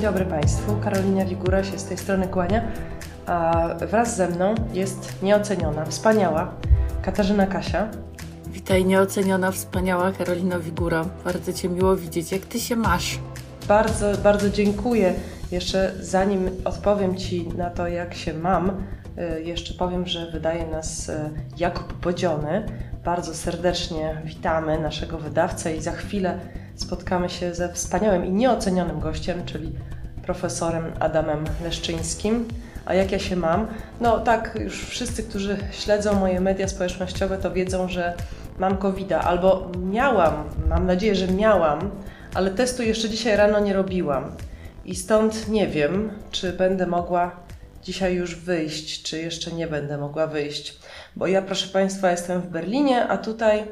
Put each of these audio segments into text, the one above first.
Dzień dobry Państwu. Karolina Wigura się z tej strony kłania. A wraz ze mną jest nieoceniona, wspaniała Katarzyna Kasia. Witaj, nieoceniona, wspaniała Karolina Wigura. Bardzo Cię miło widzieć. Jak Ty się masz? Bardzo, bardzo dziękuję. Jeszcze zanim odpowiem Ci na to, jak się mam, y, jeszcze powiem, że wydaje nas y, Jakub Bodziony. Bardzo serdecznie witamy naszego wydawcę i za chwilę spotkamy się ze wspaniałym i nieocenionym gościem, czyli profesorem Adamem Leszczyńskim. A jak ja się mam? No tak, już wszyscy, którzy śledzą moje media społecznościowe, to wiedzą, że mam covid albo miałam, mam nadzieję, że miałam, ale testu jeszcze dzisiaj rano nie robiłam. I stąd nie wiem, czy będę mogła dzisiaj już wyjść, czy jeszcze nie będę mogła wyjść. Bo ja, proszę Państwa, jestem w Berlinie, a tutaj,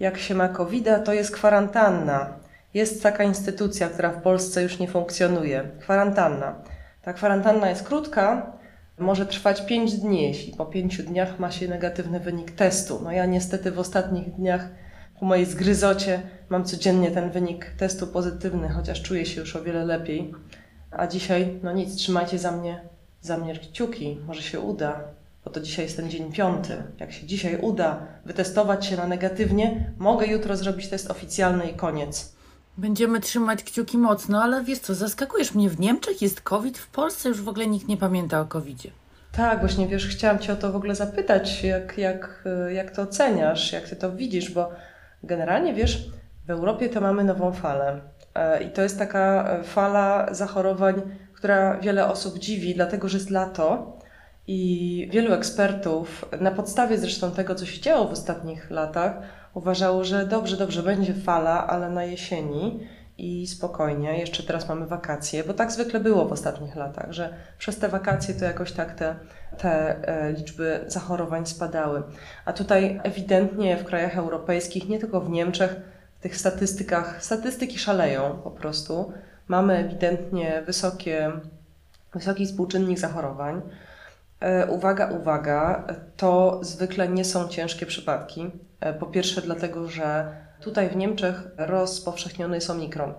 jak się ma covid to jest kwarantanna. Jest taka instytucja, która w Polsce już nie funkcjonuje kwarantanna. Ta kwarantanna jest krótka, może trwać 5 dni, jeśli po 5 dniach ma się negatywny wynik testu. No ja niestety w ostatnich dniach ku mojej zgryzocie mam codziennie ten wynik testu pozytywny, chociaż czuję się już o wiele lepiej. A dzisiaj, no nic, trzymajcie za mnie, za mnie kciuki, może się uda, bo to dzisiaj jest ten dzień piąty. Jak się dzisiaj uda wytestować się na negatywnie, mogę jutro zrobić test oficjalny i koniec. Będziemy trzymać kciuki mocno, ale wiesz co, zaskakujesz mnie. W Niemczech jest COVID, w Polsce już w ogóle nikt nie pamięta o COVIDzie. Tak, właśnie wiesz, chciałam Cię o to w ogóle zapytać, jak, jak, jak to oceniasz, jak Ty to widzisz, bo generalnie wiesz, w Europie to mamy nową falę e, i to jest taka fala zachorowań, która wiele osób dziwi, dlatego że jest lato i wielu ekspertów, na podstawie zresztą tego, co się działo w ostatnich latach, uważało, że dobrze, dobrze, będzie fala, ale na jesieni i spokojnie. Jeszcze teraz mamy wakacje, bo tak zwykle było w ostatnich latach, że przez te wakacje to jakoś tak te, te e, liczby zachorowań spadały. A tutaj ewidentnie w krajach europejskich, nie tylko w Niemczech, w tych statystykach, statystyki szaleją po prostu. Mamy ewidentnie wysokie, wysoki współczynnik zachorowań. E, uwaga, uwaga, to zwykle nie są ciężkie przypadki. E, po pierwsze, dlatego, że tutaj w Niemczech rozpowszechniony jest omikron.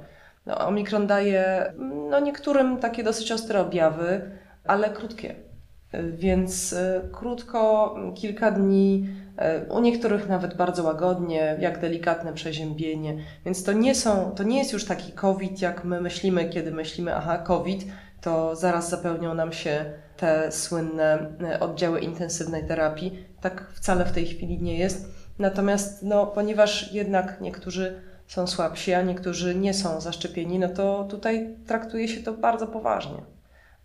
No, omikron daje no, niektórym takie dosyć ostre objawy, ale krótkie. E, więc krótko, kilka dni, u niektórych nawet bardzo łagodnie, jak delikatne przeziębienie. Więc to nie, są, to nie jest już taki COVID, jak my myślimy, kiedy myślimy, aha, COVID, to zaraz zapełnią nam się te słynne e, oddziały intensywnej terapii. Tak wcale w tej chwili nie jest. Natomiast no, ponieważ jednak niektórzy są słabsi, a niektórzy nie są zaszczepieni, no to tutaj traktuje się to bardzo poważnie.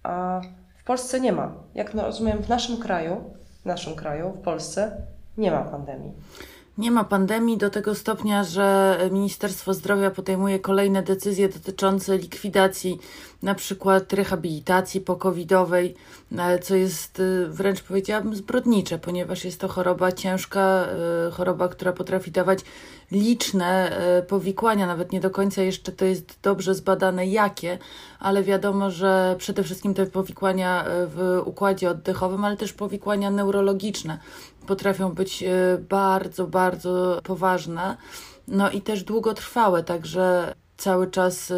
A w Polsce nie ma. Jak no, rozumiem, w naszym kraju, w naszym kraju, w Polsce nie ma pandemii. Nie ma pandemii do tego stopnia, że Ministerstwo Zdrowia podejmuje kolejne decyzje dotyczące likwidacji na przykład rehabilitacji pokowidowej, e, co jest e, wręcz powiedziałabym zbrodnicze, ponieważ jest to choroba ciężka, e, choroba, która potrafi dawać liczne powikłania, nawet nie do końca jeszcze to jest dobrze zbadane jakie, ale wiadomo, że przede wszystkim te powikłania w układzie oddechowym, ale też powikłania neurologiczne potrafią być bardzo, bardzo poważne. No i też długotrwałe, także cały czas y,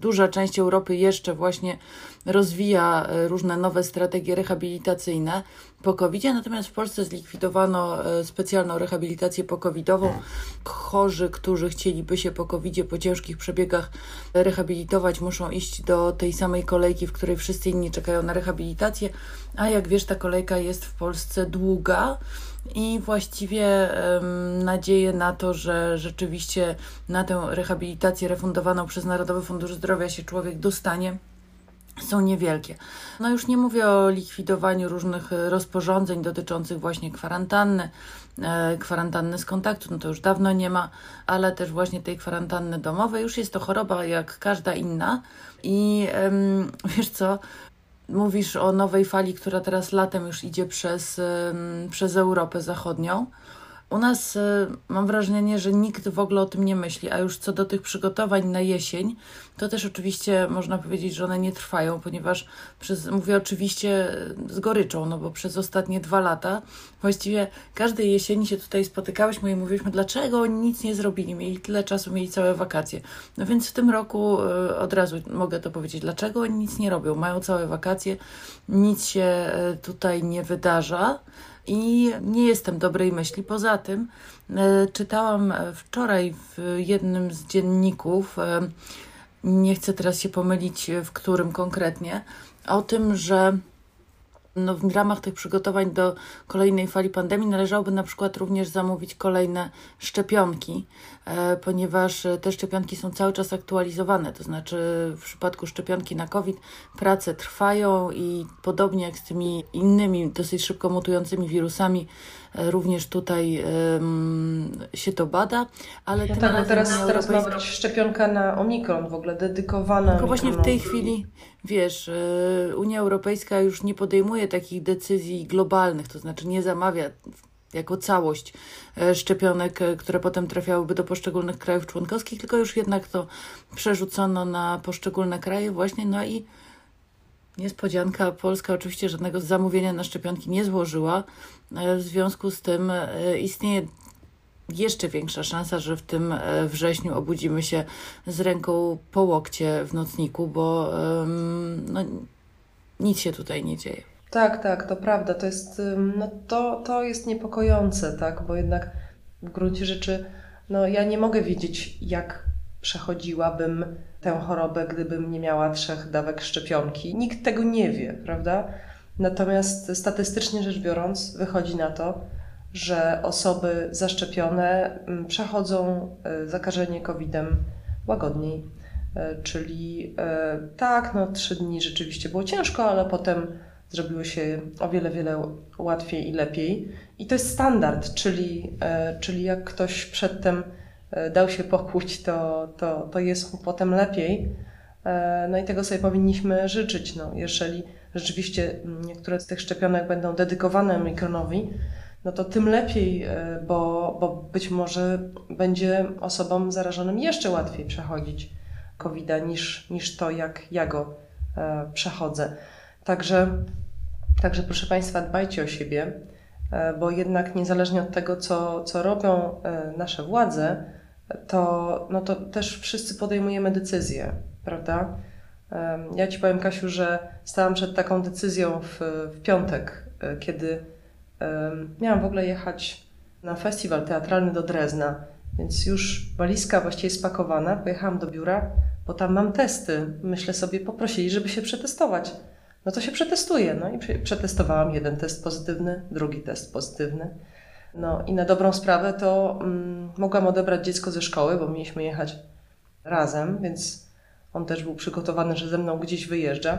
duża część Europy jeszcze właśnie rozwija y, różne nowe strategie rehabilitacyjne po covid natomiast w Polsce zlikwidowano y, specjalną rehabilitację pokowidową. Chorzy, którzy chcieliby się po covid po ciężkich przebiegach rehabilitować, muszą iść do tej samej kolejki, w której wszyscy inni czekają na rehabilitację, a jak wiesz, ta kolejka jest w Polsce długa i właściwie um, nadzieję na to, że rzeczywiście na tę rehabilitację refundowaną przez Narodowy Fundusz Zdrowia się człowiek dostanie są niewielkie. No już nie mówię o likwidowaniu różnych rozporządzeń dotyczących właśnie kwarantanny, e, kwarantanny z kontaktu, no to już dawno nie ma, ale też właśnie tej kwarantanny domowej. Już jest to choroba jak każda inna i wiesz co, Mówisz o nowej fali, która teraz latem już idzie przez, przez Europę Zachodnią. U nas y, mam wrażenie, że nikt w ogóle o tym nie myśli, a już co do tych przygotowań na jesień, to też oczywiście można powiedzieć, że one nie trwają, ponieważ przez, mówię oczywiście z goryczą, no bo przez ostatnie dwa lata właściwie każdej jesieni się tutaj spotykałyśmy i mówiliśmy, dlaczego oni nic nie zrobili, mieli tyle czasu, mieli całe wakacje. No więc w tym roku y, od razu mogę to powiedzieć, dlaczego oni nic nie robią, mają całe wakacje, nic się y, tutaj nie wydarza i nie jestem dobrej myśli. Poza tym e, czytałam wczoraj w jednym z dzienników, e, nie chcę teraz się pomylić w którym konkretnie, o tym, że no, w ramach tych przygotowań do kolejnej fali pandemii należałoby na przykład również zamówić kolejne szczepionki, e, ponieważ te szczepionki są cały czas aktualizowane. To znaczy, w przypadku szczepionki na COVID prace trwają i podobnie jak z tymi innymi dosyć szybko mutującymi wirusami, e, również tutaj się to bada, ale no tak, teraz, teraz ma być szczepionka na omikron w ogóle dedykowana. Tylko właśnie w tej chwili wiesz, e, Unia Europejska już nie podejmuje takich decyzji globalnych, to znaczy nie zamawia jako całość e, szczepionek, e, które potem trafiałyby do poszczególnych krajów członkowskich, tylko już jednak to przerzucono na poszczególne kraje właśnie, no i niespodzianka, Polska oczywiście żadnego zamówienia na szczepionki nie złożyła, w związku z tym istnieje jeszcze większa szansa, że w tym e, wrześniu obudzimy się z ręką po łokcie w nocniku, bo no, nic się tutaj nie dzieje. Tak, tak, to prawda. To jest, no, to, to jest niepokojące, tak, bo jednak w gruncie rzeczy no, ja nie mogę wiedzieć, jak przechodziłabym tę chorobę, gdybym nie miała trzech dawek szczepionki. Nikt tego nie wie, prawda? Natomiast statystycznie rzecz biorąc, wychodzi na to, że osoby zaszczepione mm, przechodzą e, zakażenie COVID-em łagodniej. E, czyli e, tak, no trzy dni rzeczywiście było ciężko, ale potem zrobiło się o wiele, wiele łatwiej i lepiej. I to jest standard, czyli, czyli jak ktoś przedtem dał się pokłuć, to, to, to jest mu potem lepiej. No i tego sobie powinniśmy życzyć. No, jeżeli rzeczywiście niektóre z tych szczepionek będą dedykowane mikronowi, no to tym lepiej, e, bo, bo być może będzie osobom zarażonym jeszcze łatwiej przechodzić covid niż, niż to, jak ja go e, przechodzę. Także, także proszę Państwa, dbajcie o siebie, e, bo jednak niezależnie od tego, co, co robią nasze władze, to, no to też wszyscy podejmujemy decyzje, prawda? Ja Ci powiem, Kasiu, że stałam przed taką decyzją w, w piątek, kiedy miałam w ogóle jechać na festiwal teatralny do Drezna, więc już walizka właściwie spakowana. Pojechałam do biura, bo tam mam testy. Myślę sobie, poprosili, żeby się przetestować. No to się przetestuję. No i przetestowałam jeden test pozytywny, drugi test pozytywny. No i na dobrą sprawę to mm, mogłam odebrać dziecko ze szkoły, bo mieliśmy jechać razem, więc on też był przygotowany, że ze mną gdzieś wyjeżdża.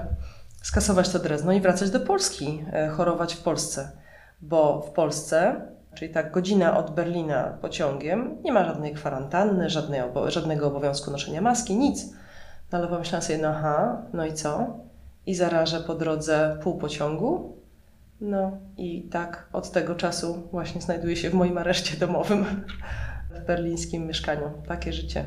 Skasować to Drezno i wracać do Polski, e, chorować w Polsce bo w Polsce, czyli tak godzina od Berlina pociągiem, nie ma żadnej kwarantanny, żadnej obo żadnego obowiązku noszenia maski, nic. No ale pomyślałam sobie, no aha, no i co? I zarażę po drodze pół pociągu? No i tak od tego czasu właśnie znajduję się w moim areszcie domowym w berlińskim mieszkaniu. Takie życie.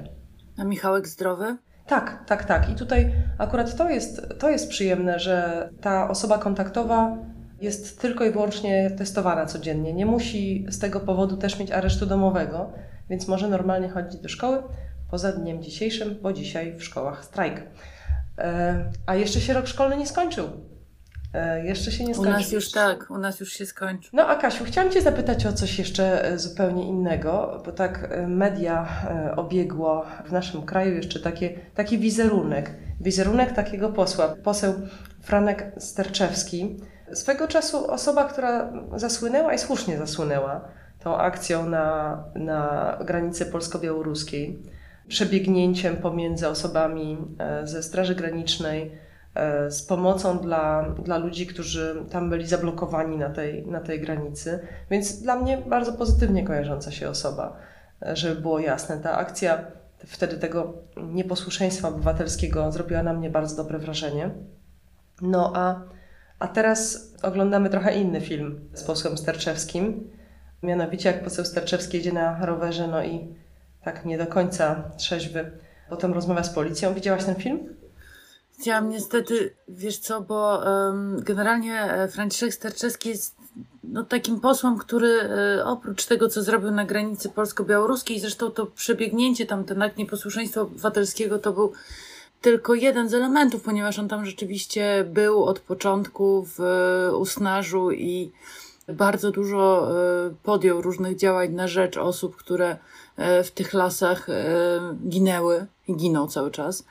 A Michałek zdrowy? Tak, tak, tak. I tutaj akurat to jest, to jest przyjemne, że ta osoba kontaktowa jest tylko i wyłącznie testowana codziennie. Nie musi z tego powodu też mieć aresztu domowego, więc może normalnie chodzić do szkoły poza dniem dzisiejszym, bo dzisiaj w szkołach strajk. E, a jeszcze się rok szkolny nie skończył. E, jeszcze się nie skończył. U nas już tak, u nas już się skończył. No a Kasiu, chciałam Cię zapytać o coś jeszcze e, zupełnie innego, bo tak media obiegło w naszym kraju jeszcze takie, taki wizerunek. Wizerunek takiego posła. Poseł Franek Sterczewski Swego czasu osoba, która zasłynęła i słusznie zasłynęła tą akcją na, na granicy polsko-białoruskiej, przebiegnięciem pomiędzy osobami e, ze Straży Granicznej, e, z pomocą dla, dla ludzi, którzy tam byli zablokowani na tej, na tej granicy. Więc dla mnie bardzo pozytywnie kojarząca się osoba, e, żeby było jasne. Ta akcja wtedy tego nieposłuszeństwa obywatelskiego zrobiła na mnie bardzo dobre wrażenie. No a a teraz oglądamy trochę inny film z posłem Sterczewskim, Mianowicie jak poseł Sterczewski jedzie na rowerze, no i tak nie do końca trzeźwy. Potem rozmawia z policją. Widziałaś ten film? Chciałam niestety, wiesz co, bo um, generalnie e, Franciszek Sterczewski jest no, takim posłem, który e, oprócz tego, co zrobił na granicy polsko-białoruskiej, zresztą to przebiegnięcie tam, ten akt nieposłuszeństwa obywatelskiego to był tylko jeden z elementów, ponieważ on tam rzeczywiście był od początku w e, Usnarzu i bardzo dużo podjął różnych działań na rzecz osób, które w tych lasach ginęły i giną cały czas.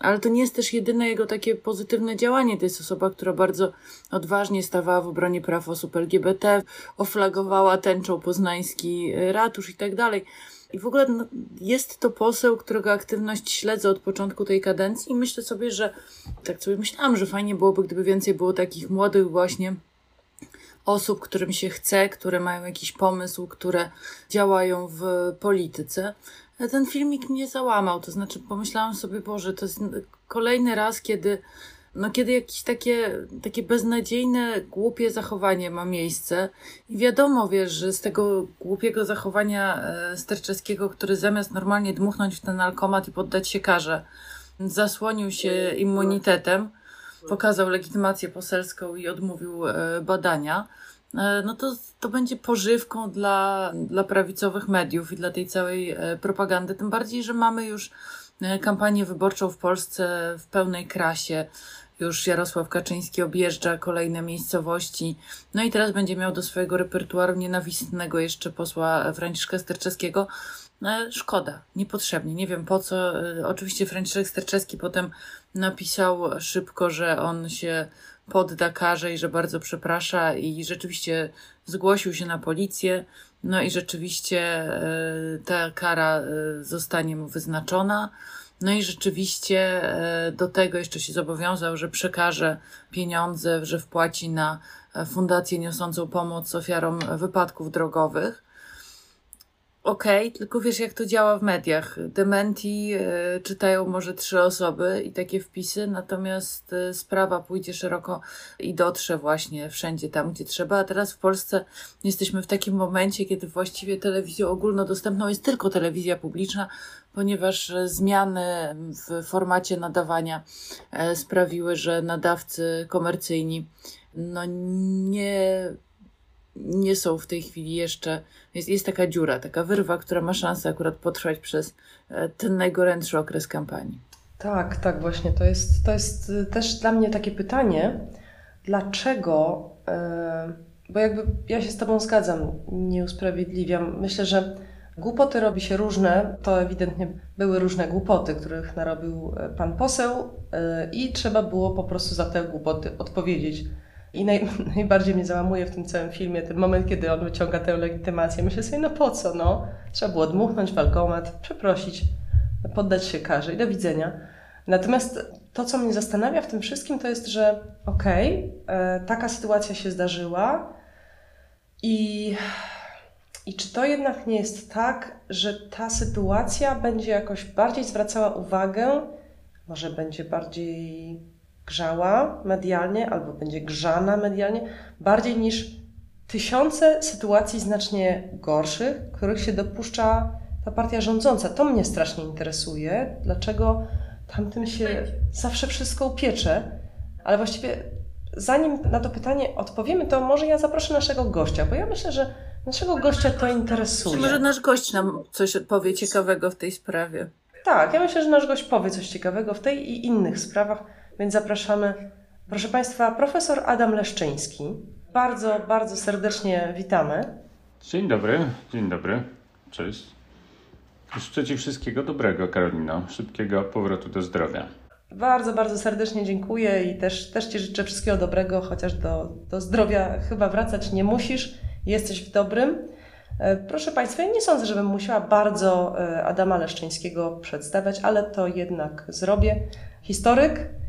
Ale to nie jest też jedyne jego takie pozytywne działanie. To jest osoba, która bardzo odważnie stawała w obronie praw osób LGBT, oflagowała tęczą poznański ratusz i tak dalej. I w ogóle no, jest to poseł, którego aktywność śledzę od początku tej kadencji i myślę sobie, że tak sobie myślałam, że fajnie byłoby, gdyby więcej było takich młodych właśnie osób, którym się chce, które mają jakiś pomysł, które działają w polityce. Ten filmik mnie załamał, to znaczy pomyślałam sobie, Boże, to jest kolejny raz, kiedy no kiedy jakieś takie, takie beznadziejne, głupie zachowanie ma miejsce. I wiadomo, wiesz, że z tego głupiego zachowania e, Sterczewskiego, który zamiast normalnie dmuchnąć w ten alkomat i poddać się karze, zasłonił się immunitetem, pokazał legitymację poselską i odmówił e, badania, no to, to będzie pożywką dla, dla prawicowych mediów i dla tej całej propagandy. Tym bardziej, że mamy już kampanię wyborczą w Polsce w pełnej krasie. Już Jarosław Kaczyński objeżdża kolejne miejscowości. No i teraz będzie miał do swojego repertuaru nienawistnego jeszcze posła Franciszka Sterczewskiego. Szkoda, niepotrzebnie. Nie wiem po co. E, oczywiście Franciszek Sterczewski potem napisał szybko, że on się podda karze i że bardzo przeprasza i rzeczywiście zgłosił się na policję. No i rzeczywiście e, ta kara e, zostanie mu wyznaczona. No i rzeczywiście e, do tego jeszcze się zobowiązał, że przekaże pieniądze, że wpłaci na fundację niosącą pomoc ofiarom wypadków drogowych. Okej, okay, tylko wiesz, jak to działa w mediach. Dementi y, czytają może trzy osoby i takie wpisy, natomiast y, sprawa pójdzie szeroko i dotrze właśnie wszędzie tam, gdzie trzeba. A teraz w Polsce jesteśmy w takim momencie, kiedy właściwie telewizją ogólnodostępną jest tylko telewizja publiczna, ponieważ zmiany w formacie nadawania sprawiły, że nadawcy komercyjni no nie nie są w tej chwili jeszcze, jest, jest taka dziura, taka wyrwa, która ma szansę akurat potrwać przez e, ten najgorętszy okres kampanii. Tak, tak, właśnie. To jest, to jest y, też dla mnie takie pytanie, dlaczego, e, bo jakby ja się z Tobą zgadzam, nie usprawiedliwiam. Myślę, że głupoty robi się różne, to ewidentnie były różne głupoty, których narobił e, pan poseł i trzeba było po prostu za te głupoty odpowiedzieć. I naj, najbardziej mnie załamuje w tym całym filmie ten moment, kiedy on wyciąga tę legitymację. Myślę sobie, no po co, no? Trzeba było dmuchnąć walkomat, przeprosić, poddać się karze i do widzenia. Natomiast to, co mnie zastanawia w tym wszystkim, to jest, że okej, okay, e, taka sytuacja się zdarzyła i, i czy to jednak nie jest tak, że ta sytuacja będzie jakoś bardziej zwracała uwagę, może będzie bardziej grzała medialnie albo będzie grzana medialnie, bardziej niż tysiące sytuacji znacznie gorszych, których się dopuszcza ta partia rządząca. To mnie strasznie interesuje, dlaczego tamtym się zawsze wszystko upiecze, ale właściwie zanim na to pytanie odpowiemy, to może ja zaproszę naszego gościa, bo ja myślę, że naszego gościa to interesuje. Może nasz gość nam coś powie ciekawego w tej sprawie. Tak, ja myślę, że nasz gość powie coś ciekawego w tej i innych sprawach. Więc zapraszamy, proszę Państwa, profesor Adam Leszczyński. Bardzo, bardzo serdecznie witamy. Dzień dobry, dzień dobry, cześć. Życzę Ci wszystkiego dobrego, Karolino. Szybkiego powrotu do zdrowia. Bardzo, bardzo serdecznie dziękuję i też, też Ci życzę wszystkiego dobrego, chociaż do, do zdrowia chyba wracać nie musisz, jesteś w dobrym. E, proszę Państwa, ja nie sądzę, żebym musiała bardzo e, Adama Leszczyńskiego przedstawiać, ale to jednak zrobię. Historyk,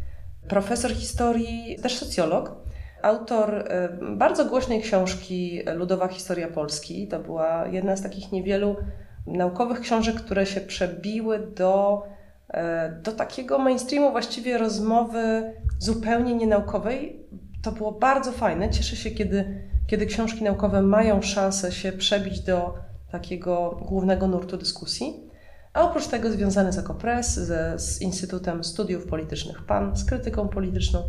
profesor historii, też socjolog, autor e, bardzo głośnej książki Ludowa Historia Polski. To była jedna z takich niewielu naukowych książek, które się przebiły do, e, do takiego mainstreamu właściwie rozmowy zupełnie nienaukowej. To było bardzo fajne. Cieszę się, kiedy, kiedy książki naukowe mają szansę się przebić do takiego głównego nurtu dyskusji. A oprócz tego związany z Ekopres, ze, z Instytutem Studiów Politycznych PAN, z krytyką polityczną.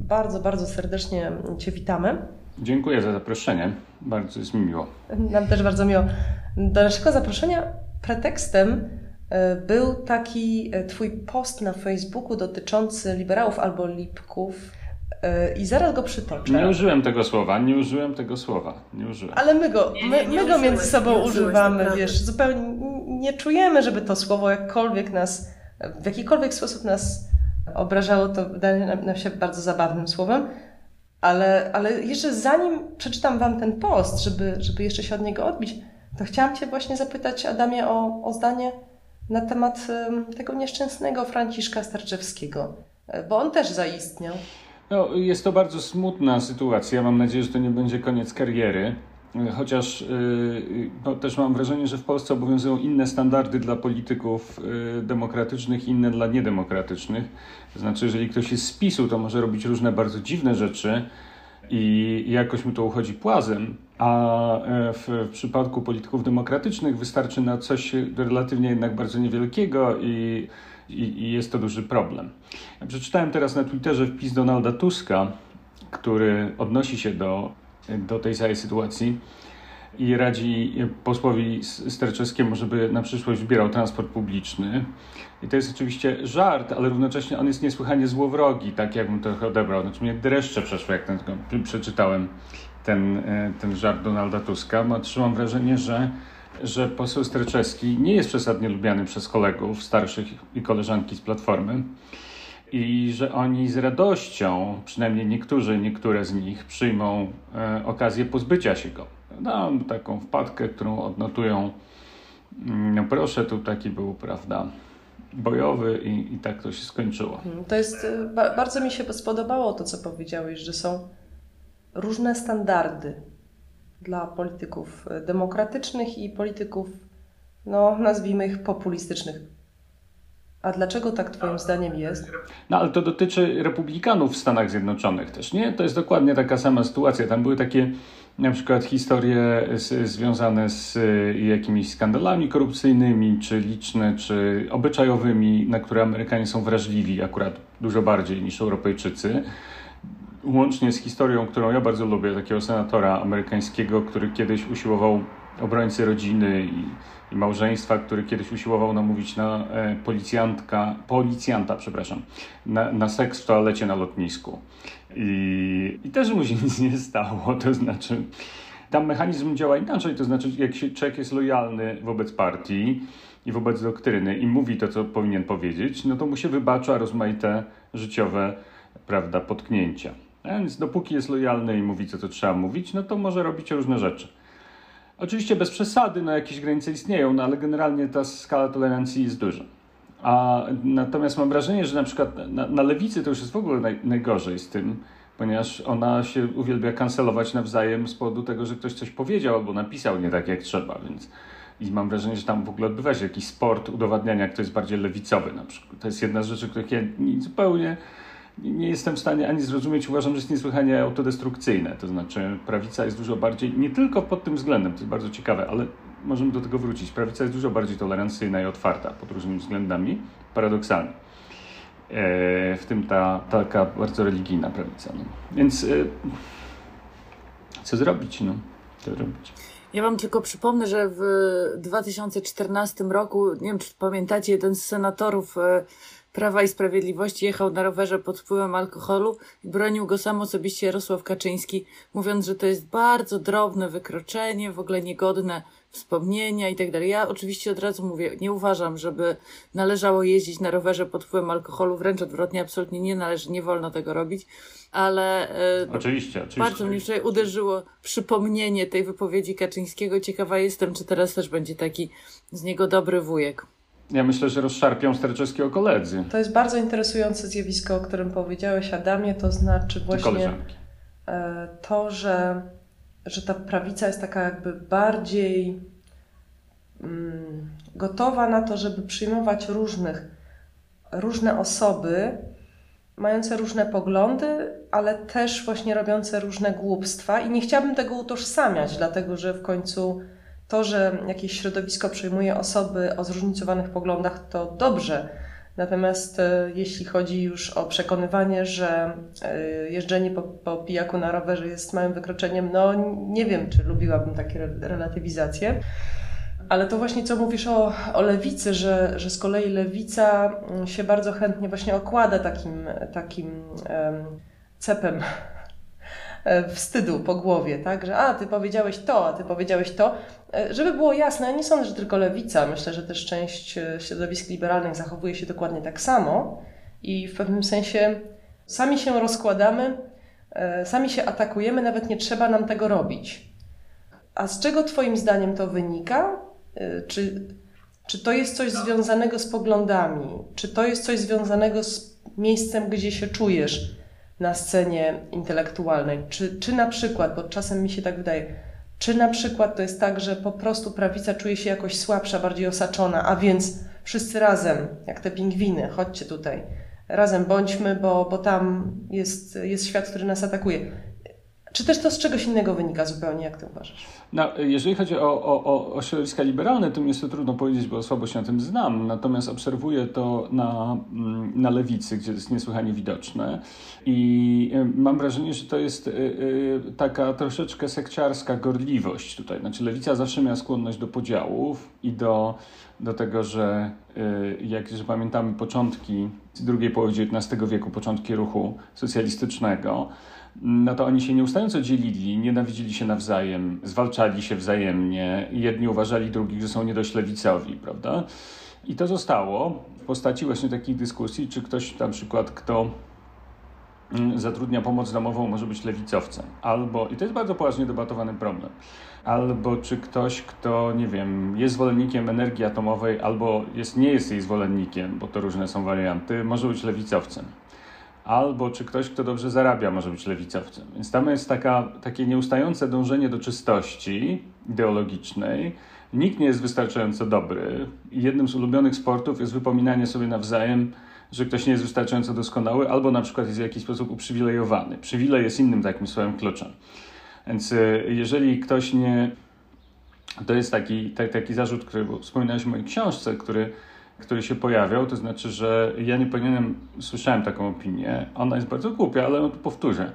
Bardzo, bardzo serdecznie Cię witamy. Dziękuję za zaproszenie. Bardzo jest mi miło. Nam też bardzo miło. Do naszego zaproszenia pretekstem e, był taki e, Twój post na Facebooku dotyczący liberałów albo lipków. E, I zaraz go przytoczę. Nie użyłem tego słowa, nie użyłem tego słowa, nie użyłem. Ale my go, my, nie, nie my go między użyłeś, sobą nie użyłeś, używamy, wiesz, zupełnie nie czujemy, żeby to słowo jakkolwiek nas, w jakikolwiek sposób nas obrażało, to wydaje nam- się bardzo zabawnym słowem. Ale, ale jeszcze zanim przeczytam Wam ten post, żeby, żeby jeszcze się od niego odbić, to chciałam Cię właśnie zapytać, Adamie, o, o zdanie na temat em, tego nieszczęsnego Franciszka Starczewskiego, e, bo on też zaistniał. No, jest to bardzo smutna sytuacja. Mam nadzieję, że to nie będzie koniec kariery. Chociaż yy, no, też mam wrażenie, że w Polsce obowiązują inne standardy dla polityków yy, demokratycznych, inne dla niedemokratycznych. To znaczy, jeżeli ktoś jest z PiSu, to może robić różne bardzo dziwne rzeczy i jakoś mu to uchodzi płazem, a e, w, w przypadku polityków demokratycznych wystarczy na coś relatywnie jednak bardzo niewielkiego i, i, jest to duży problem. Ja przeczytałem teraz na Twitterze wpis Donalda Tuska, który odnosi się do, do tej całej sytuacji i radzi posłowi Sterczewskiemu, żeby na przyszłość wybierał transport publiczny. I to jest oczywiście żart, ale równocześnie on jest niesłychanie złowrogi, tak jakbym to trochę odebrał. Znaczy mnie dreszcze przeszły, jak ten, przeczytałem ten, e, ten żart Donalda Tuska, bo otrzymam wrażenie, że, że poseł Sterczewski nie jest przesadnie lubiany przez kolegów starszych i koleżanki z Platformy i że oni z radością, przynajmniej niektórzy, niektóre z nich, przyjmą e, okazję pozbycia się go. Dam taką wpadkę, którą odnotują. mm, No proszę, tu taki był, prawda, bojowy i, i tak to się skończyło. Mm, To jest, ba- bardzo mi się spodobało to, co powiedziałeś, że są różne standardy dla polityków y, demokratycznych i polityków, no nazwijmy ich populistycznych. A dlaczego tak Twoim zdaniem jest? No ale to dotyczy republikanów w Stanach Zjednoczonych też, nie? To jest dokładnie taka sama sytuacja. Tam były takie na przykład historie z, związane z y, jakimiś skandalami korupcyjnymi, czy liczne, czy obyczajowymi, na które Amerykanie są wrażliwi akurat dużo bardziej niż Europejczycy. Łącznie z historią, którą ja bardzo lubię, takiego senatora amerykańskiego, który kiedyś usiłował obrońcy rodziny i, i małżeństwa, który kiedyś usiłował namówić na e, policjantka, policjanta, przepraszam, na, na seks w toalecie na lotnisku. I, I też mu się nic nie stało, to znaczy tam mechanizm działa inaczej, to znaczy jak się człowiek jest lojalny wobec partii i wobec doktryny i mówi to, co powinien powiedzieć, no to mu się wybacza rozmaite życiowe, prawda, potknięcia. Więc dopóki jest lojalny i mówi, co to trzeba mówić, no to może robić różne rzeczy. Oczywiście bez przesady, no jakieś granice istnieją, no ale generalnie ta skala tolerancji jest duża. A natomiast mam wrażenie, że na przykład na, na lewicy to już jest w ogóle naj, najgorzej z tym, ponieważ ona się uwielbia kancelować nawzajem z powodu tego, że ktoś coś powiedział albo napisał nie tak jak trzeba, więc i mam wrażenie, że tam w ogóle odbywa się jakiś sport udowadniania, kto jest bardziej lewicowy na przykład. To jest jedna z rzeczy, których ja nie- zupełnie nie- jestem w stanie ani zrozumieć. Uważam, że jest niesłychanie autodestrukcyjne. To znaczy prawica jest dużo bardziej, nie tylko pod tym względem, to jest bardzo ciekawe, ale możemy do tego wrócić. Prawica jest dużo bardziej tolerancyjna i otwarta pod różnymi względami, paradoksalnie. E, w tym ta taka bardzo religijna prawica. No. Więc e, co zrobić? No? Co zrobić? Ja Wam tylko przypomnę, że w 2014 roku, nie wiem czy pamiętacie, jeden z senatorów e, Prawa i Sprawiedliwości jechał na rowerze pod wpływem alkoholu i bronił go sam osobiście Jarosław Kaczyński, mówiąc, że to jest bardzo drobne wykroczenie, w ogóle niegodne wspomnienia i tak dalej. Ja oczywiście od razu mówię, nie uważam, żeby należało jeździć na rowerze pod wpływem alkoholu, wręcz odwrotnie, absolutnie nie należy, nie wolno tego robić, ale e, Oczywiście, oczywiście. bardzo mnie wczoraj uderzyło przypomnienie tej wypowiedzi Kaczyńskiego. Ciekawa jestem, czy teraz też będzie taki z niego dobry wujek. Ja myślę, że rozszarpią Sterczewskiego koledzy. To jest bardzo interesujące zjawisko, o którym powiedziałeś, Adamie, to znaczy właśnie e, to, że, że ta prawica jest taka jakby bardziej mm, gotowa na to, żeby przyjmować różnych, różne osoby mające różne poglądy, ale też właśnie robiące różne głupstwa. I nie chciałabym tego utożsamiać, dlatego że w końcu to, że jakieś środowisko przyjmuje osoby o zróżnicowanych poglądach, to dobrze. Natomiast e, jeśli chodzi już o przekonywanie, że e, jeżdżenie po, po pijaku na rowerze jest małym wykroczeniem, no nie wiem, czy lubiłabym takie relatywizacje. Ale to właśnie co mówisz o, o lewicy, że, że z kolei lewica mm, się bardzo chętnie właśnie okłada takim, takim um, cepem wstydu po głowie, tak? Że a, ty powiedziałeś to, a ty powiedziałeś to. E, żeby było jasne, ja nie sądzę, że tylko lewica. Myślę, że też część e, środowisk liberalnych zachowuje się dokładnie tak samo i w pewnym sensie sami się rozkładamy, sami się atakujemy, nawet nie trzeba nam tego robić. A z czego Twoim zdaniem to wynika? Czy, czy to jest coś związanego z poglądami? Czy to jest coś związanego z miejscem, gdzie się czujesz na scenie intelektualnej? Czy, czy na przykład, bo czasem mi się tak wydaje, czy na przykład to jest tak, że po prostu prawica czuje się jakoś słabsza, bardziej osaczona, a więc wszyscy razem, jak te pingwiny, chodźcie tutaj, razem bądźmy, bo, bo tam jest, jest świat, który nas atakuje. Czy też to z czegoś innego wynika zupełnie, jak ty uważasz? No, jeżeli chodzi o, o, o środowiska liberalne, to mi jest to trudno powiedzieć, bo słabo się na tym znam. Natomiast obserwuję to na, mm, na lewicy, gdzie to jest niesłychanie widoczne. I mam wrażenie, że to jest y, y, taka troszeczkę sekciarska gorliwość tutaj. Znaczy, lewica zawsze miała skłonność do podziałów i do, do tego, że y, jak że pamiętamy początki drugiej połowy XIX wieku, początki ruchu socjalistycznego, no to oni się nieustająco dzielili, nienawidzili się nawzajem, zwalczali się wzajemnie. Jedni uważali drugich, że są nie dość lewicowi, prawda? I to zostało w postaci właśnie takich dyskusji, czy ktoś na przykład, kto mm, zatrudnia pomoc domową, może być lewicowcem. Albo, i to jest bardzo poważnie debatowany problem, albo czy ktoś, kto, nie wiem, jest zwolennikiem energii atomowej, albo jest, nie jest jej zwolennikiem, bo to różne są warianty, może być lewicowcem albo czy ktoś, kto dobrze zarabia, może być lewicowcem. Więc tam jest taka, takie nieustające dążenie do czystości ideologicznej. Nikt nie jest wystarczająco dobry. I jednym z ulubionych sportów jest wypominanie sobie nawzajem, że ktoś nie jest wystarczająco doskonały, albo na przykład jest w jakiś sposób uprzywilejowany. Przywilej jest innym takim swoim kluczem. Więc y, jeżeli ktoś nie. To jest taki, taki zarzut, który wspominałeś w mojej książce, który który się pojawiał, to znaczy, że ja nie powinienem, słyszałem taką opinię, ona jest bardzo głupia, ale to powtórzę,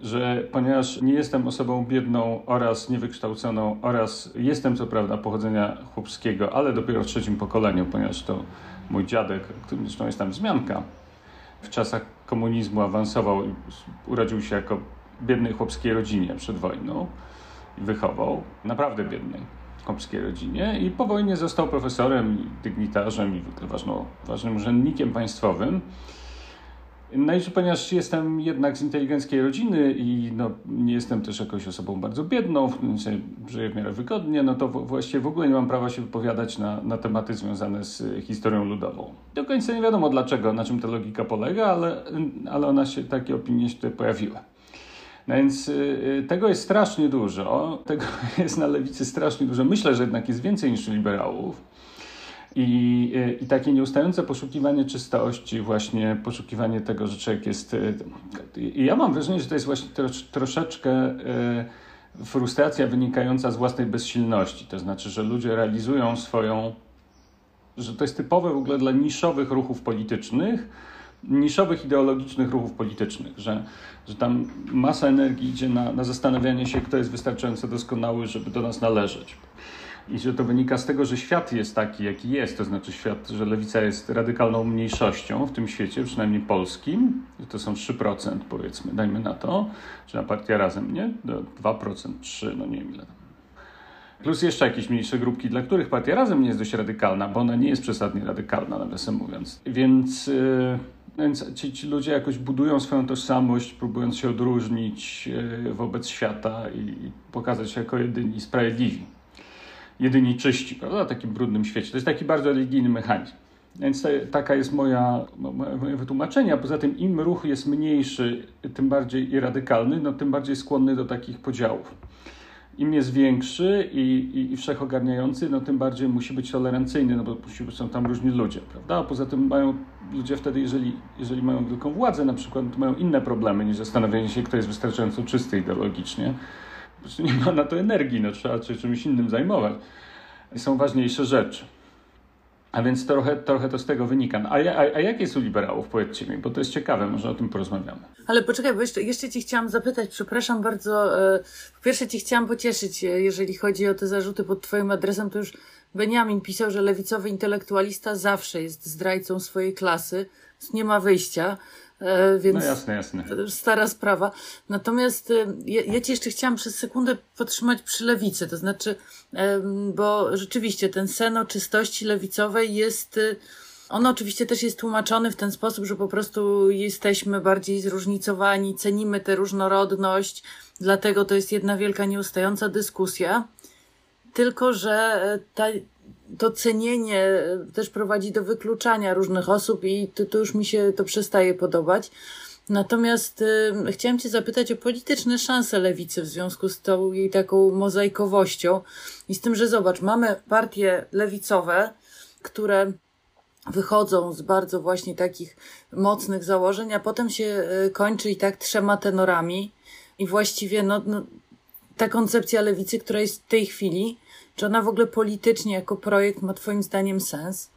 że ponieważ nie jestem osobą biedną oraz niewykształconą oraz jestem co prawda pochodzenia chłopskiego, ale dopiero w trzecim pokoleniu, ponieważ to mój dziadek, którym zresztą jest tam wzmianka, w czasach komunizmu awansował i urodził się jako biednej chłopskiej rodzinie przed wojną i wychował, naprawdę biednej chłopskiej rodzinie i po wojnie został profesorem, dygnitarzem i ważną, ważnym urzędnikiem państwowym. No i ponieważ jestem jednak z inteligenckiej rodziny i no, nie jestem też jakąś osobą bardzo biedną, w sensie żyję w miarę wygodnie, no to właściwie w ogóle nie mam prawa się wypowiadać na, na tematy związane z historią ludową. Do końca nie wiadomo dlaczego, na czym ta logika polega, ale, ale ona się, takie opinie się tutaj pojawiły. No więc y, y, tego jest strasznie dużo, tego jest na lewicy strasznie dużo. Myślę, że jednak jest więcej niż liberałów. I, y, I takie nieustające poszukiwanie czystości, właśnie poszukiwanie tego, że człowiek jest. Ja mam wrażenie, że to jest właśnie troszeczkę frustracja wynikająca z własnej bezsilności. To znaczy, że ludzie realizują swoją. że to jest typowe w ogóle dla niszowych ruchów politycznych, niszowych ideologicznych ruchów politycznych, że, że tam masa energii idzie na, na zastanawianie się, kto jest wystarczająco doskonały, żeby do nas należeć. I że to wynika z tego, że świat jest taki, jaki jest, to znaczy świat, że lewica jest radykalną mniejszością w tym świecie, przynajmniej polskim, że to są 3% powiedzmy, dajmy na to, czy na partia razem, nie? 2%, 3%, no nie wiem ile. Plus jeszcze jakieś mniejsze grupki, dla których partia razem nie jest dość radykalna, bo ona nie jest przesadnie radykalna, nawiasem mówiąc. Więc... Yy więc ci, ci ludzie jakoś budują swoją tożsamość, próbując się odróżnić e, wobec świata i pokazać się jako jedyni sprawiedliwi, jedyni czyści, prawda, w takim brudnym świecie. To jest taki bardzo religijny mechanizm. Więc to, taka jest moja, moje wytłumaczenie. A poza tym, im ruch jest mniejszy, tym bardziej i radykalny, no tym bardziej skłonny do takich podziałów. Im jest większy i, i, i wszechogarniający, no tym bardziej musi być tolerancyjny, no bo są tam różni ludzie, prawda? A poza tym mają ludzie wtedy, jeżeli, jeżeli mają wielką władzę na przykład, to mają inne problemy niż zastanowienie się, kto jest wystarczająco czysty ideologicznie. Po prostu nie ma na to energii, no trzeba się czymś innym zajmować. Są ważniejsze rzeczy. A więc trochę, trochę to z tego wynika. No, a, a, a jak jest u liberałów, powiedzcie mi, bo to jest ciekawe, może o tym porozmawiamy. Ale poczekaj, bo jeszcze, jeszcze Ci chciałam zapytać, przepraszam bardzo. E, po pierwsze Ci chciałam pocieszyć, e, jeżeli chodzi o te zarzuty pod Twoim adresem, to już Benjamin pisał, że lewicowy intelektualista zawsze jest zdrajcą swojej klasy, nie ma wyjścia. E, więc no jasne, jasne. Stara sprawa. Natomiast e, ja, ja Ci jeszcze chciałam przez sekundę podtrzymać przy lewicy, to znaczy, bo rzeczywiście ten sen o czystości lewicowej jest. E, on oczywiście też jest tłumaczony w ten sposób, że po prostu jesteśmy bardziej zróżnicowani, cenimy tę różnorodność, dlatego to jest jedna wielka, nieustająca dyskusja. Tylko, że ta, to cenienie też prowadzi do wykluczania różnych osób i to, to już mi się to przestaje podobać. Natomiast y, chciałam Cię zapytać o polityczne szanse lewicy w związku z tą jej taką mozaikowością i z tym, że zobacz, mamy partie lewicowe, które wychodzą z bardzo właśnie takich mocnych założeń, a potem się y, kończy i tak trzema tenorami i właściwie no, no ta koncepcja lewicy, która jest w tej chwili, czy ona w ogóle politycznie jako projekt ma Twoim zdaniem sens?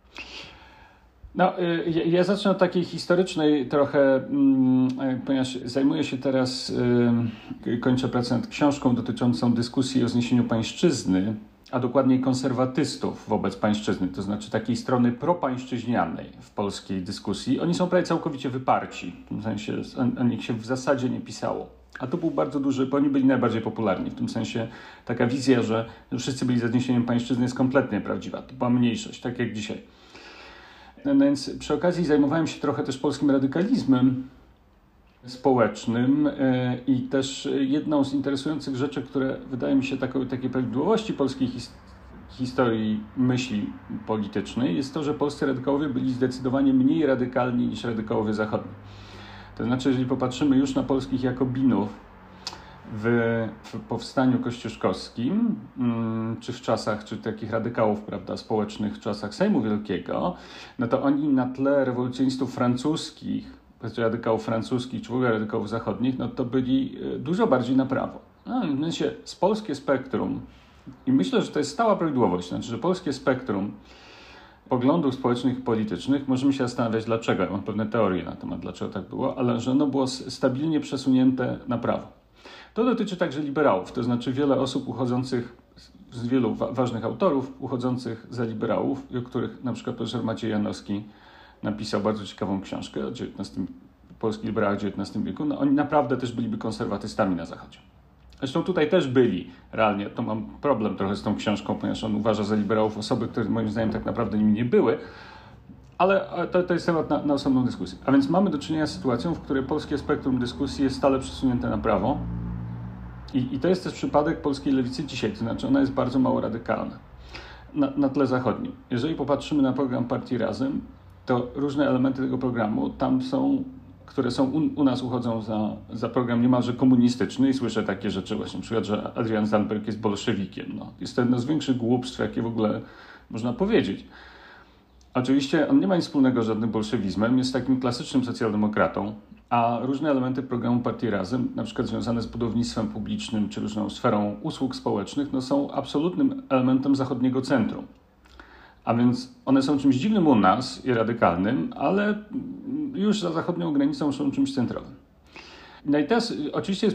No, y, ja zacznę od takiej historycznej trochę, mm, y, ponieważ zajmuję się teraz, y, kończę pracę nad książką dotyczącą dyskusji o zniesieniu pańszczyzny, a dokładniej konserwatystów wobec pańszczyzny, to znaczy takiej strony propańszczyźnianej w polskiej dyskusji. Oni są prawie całkowicie wyparci, w tym sensie o nich się w zasadzie nie pisało. A to był bardzo duży, bo oni byli najbardziej popularni. W tym sensie taka wizja, że wszyscy byli za zniesieniem pańszczyzny jest kompletnie prawdziwa. To była mniejszość, tak jak dzisiaj. No więc przy okazji zajmowałem się trochę też polskim radykalizmem społecznym e, i też jedną z interesujących rzeczy, które wydaje mi się taką, takiej prawidłowości polskiej his historii myśli politycznej jest to, że polscy radykałowie byli zdecydowanie mniej radykalni niż radykałowie zachodni. To znaczy, jeżeli popatrzymy już na polskich Jakobinów w, w powstaniu kościuszkowskim, mm, czy w czasach, czy takich radykałów prawda, społecznych w czasach Sejmu Wielkiego, no to oni na tle rewolucjonistów francuskich, radykałów francuskich, czy w ogóle radykałów zachodnich, no to byli e, dużo bardziej na prawo. No, w sensie z polskie spektrum, i myślę, że to jest stała prawidłowość, znaczy, że polskie spektrum poglądów społecznych i politycznych możemy się zastanawiać dlaczego. Ja mam pewne teorie na temat, dlaczego tak było, ale że ono było stabilnie przesunięte na prawo. To dotyczy także liberałów, to znaczy wiele osób uchodzących z wielu wa ważnych autorów uchodzących za liberałów, o których na przykład profesor Maciej Janowski napisał bardzo ciekawą książkę o XIX, polskich liberałach w XIX wieku, no oni naprawdę też byliby konserwatystami na Zachodzie. Zresztą tutaj też byli realnie. To mam problem trochę z tą książką, ponieważ on uważa za liberałów osoby, które moim zdaniem tak naprawdę nimi nie były. Ale to, to jest temat na, na osobną dyskusję. A więc mamy do czynienia z sytuacją, w której polskie spektrum dyskusji jest stale przesunięte na prawo. I, I, to jest też przypadek polskiej lewicy dzisiaj, to znaczy ona jest bardzo mało radykalna na, na tle zachodnim. Jeżeli popatrzymy na program Partii Razem, to różne elementy tego programu tam są które są u, u, nas uchodzą za, za program niemalże komunistyczny i słyszę takie rzeczy właśnie, na przykład, że Adrian Zandberg jest bolszewikiem. No, jest to jedno z większych głupstw, jakie w ogóle można powiedzieć. Oczywiście on nie ma nic wspólnego z żadnym bolszewizmem, jest takim klasycznym socjaldemokratą, a różne elementy programu Partii Razem, na przykład związane z budownictwem publicznym czy różną sferą usług społecznych, no są absolutnym elementem zachodniego centrum. A więc one są czymś dziwnym u nas i radykalnym, ale już za zachodnią granicą są czymś centralnym. No i teraz oczywiście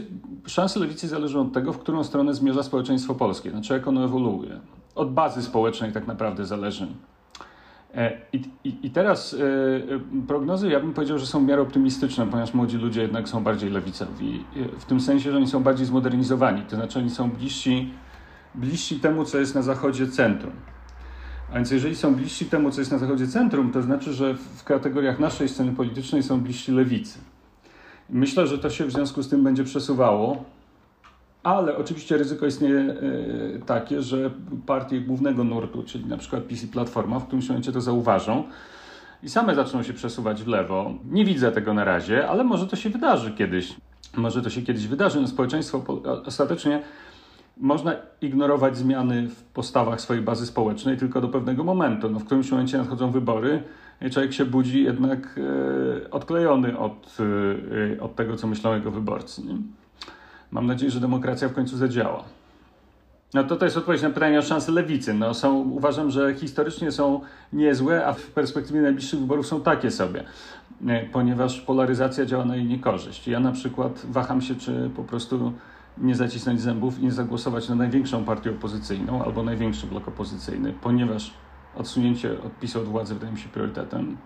szanse lewicy zależą od tego, w którą stronę zmierza społeczeństwo polskie, znaczy jak ono ewoluuje. Od bazy społecznej tak naprawdę zależy. E, I, i, I, teraz e, prognozy, ja bym powiedział, że są w miarę optymistyczne, ponieważ młodzi ludzie jednak są bardziej lewicowi. W tym sensie, że oni są bardziej zmodernizowani, to znaczy oni są bliżsi, bliżsi temu, co jest na zachodzie centrum. A więc jeżeli są bliżsi temu, co jest na zachodzie centrum, to znaczy, że w kategoriach naszej sceny politycznej są bliżsi lewicy. Myślę, że to się w związku z tym będzie przesuwało, ale oczywiście ryzyko istnieje e, takie, że partie głównego nurtu, czyli na przykład PiS i Platforma, w którymś momencie to zauważą i same zaczną się przesuwać w lewo. Nie widzę tego na razie, ale może to się wydarzy kiedyś. Może to się kiedyś wydarzy. No, społeczeństwo ostatecznie można ignorować zmiany w postawach swojej bazy społecznej tylko do pewnego momentu. No, w którymś momencie nadchodzą wybory i człowiek się budzi jednak e, odklejony od, e, od tego, co myślą jego wyborcy. Nie? Mam nadzieję, że demokracja w końcu zadziała. No to to jest odpowiedź na pytanie o szanse lewicy. No są, uważam, że historycznie są niezłe, a w perspektywie najbliższych wyborów są takie sobie, e, ponieważ polaryzacja działa na jej niekorzyść. Ja na przykład waham się, czy po prostu nie zacisnąć zębów i nie zagłosować na największą partię opozycyjną albo największy blok opozycyjny, ponieważ odsunięcie odpisu od władzy wydaje mi się priorytetem.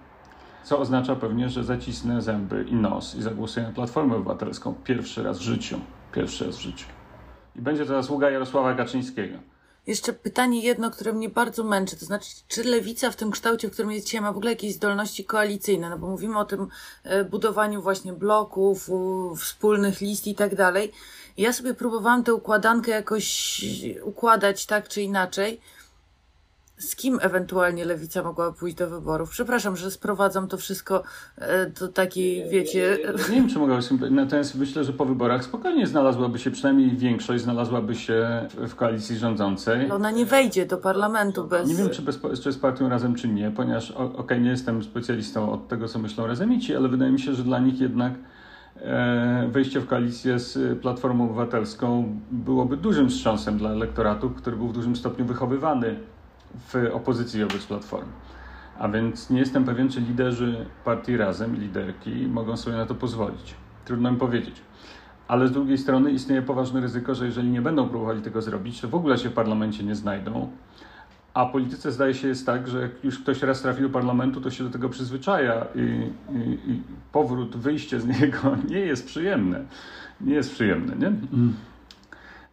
Co oznacza pewnie, że zacisnę zęby i nos i zagłosuję na Platformę Obywatelską pierwszy raz w życiu. Pierwszy raz w życiu. I będzie to zasługa Jarosława Kaczyńskiego. Jeszcze pytanie jedno, które mnie bardzo męczy, to znaczy, czy lewica w tym kształcie, w którym jest dzisiaj, ma w ogóle jakieś zdolności koalicyjne? No bo mówimy o tym e, budowaniu właśnie bloków, wspólnych list i tak dalej. Ja sobie próbowałam tę układankę jakoś układać tak czy inaczej z kim ewentualnie lewica mogła pójść do wyborów? Przepraszam, że sprowadzam to wszystko e, do takiej, wiecie. Nie wiem, czy mogłaby natomiast myślę, że po wyborach spokojnie znalazłaby się, przynajmniej większość znalazłaby się w koalicji rządzącej. Ona nie wejdzie do parlamentu bez. Nie wiem, czy, bez, czy z partią razem, czy nie, ponieważ okej, okay, nie jestem specjalistą od tego, co myślą razemici, ale wydaje mi się, że dla nich jednak wejście w koalicję z Platformą Obywatelską byłoby dużym wstrząsem dla elektoratu, który był w dużym stopniu wychowywany w opozycji wobec Platformy. A więc nie jestem pewien, czy liderzy partii Razem, liderki mogą sobie na to pozwolić. Trudno mi powiedzieć. Ale z drugiej strony istnieje poważne ryzyko, że jeżeli nie będą próbowali tego zrobić, to w ogóle się w parlamencie nie znajdą. A polityce zdaje się jest tak, że jak już ktoś raz trafi do parlamentu, to się do tego przyzwyczaja i, i, i powrót, wyjście z niego nie jest przyjemne. Nie jest przyjemne, nie? Mm.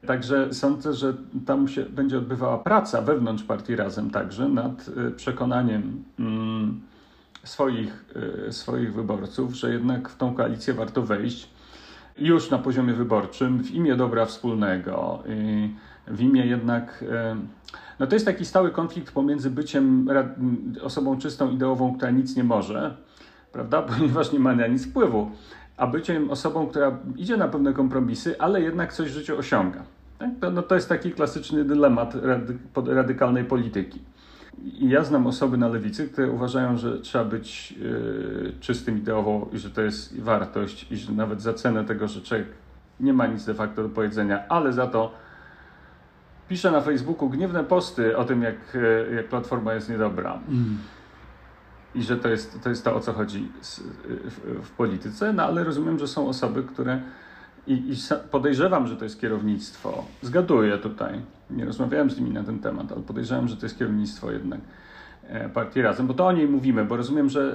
Także sądzę, że tam się będzie odbywała praca wewnątrz partii Razem także nad y, przekonaniem mm, swoich, y, swoich wyborców, że jednak w tą koalicję warto wejść już na poziomie wyborczym w imię dobra wspólnego, w imię jednak. Y, no to jest taki stały konflikt pomiędzy byciem osobą czystą ideową, która nic nie może, prawda, ponieważ nie ma na nic wpływu, a byciem osobą, która idzie na pewne kompromisy, ale jednak coś w życiu osiąga. Tak? To, no, to jest taki klasyczny dylemat rady, radykalnej polityki. I ja znam osoby na lewicy, które uważają, że trzeba być yy, czystym ideowo i że to jest wartość i że nawet za cenę tego, że człowiek nie ma nic de facto do powiedzenia, ale za to pisze na Facebooku gniewne posty o tym, jak, e, jak Platforma jest niedobra. Mm. I że to jest, to jest to, o co chodzi w, w, polityce, no ale rozumiem, że są osoby, które i, i podejrzewam, że to jest kierownictwo, zgaduję tutaj, nie rozmawiałem z nimi na ten temat, ale podejrzewam, że to jest kierownictwo jednak e, partii Razem, bo to o niej mówimy, bo rozumiem, że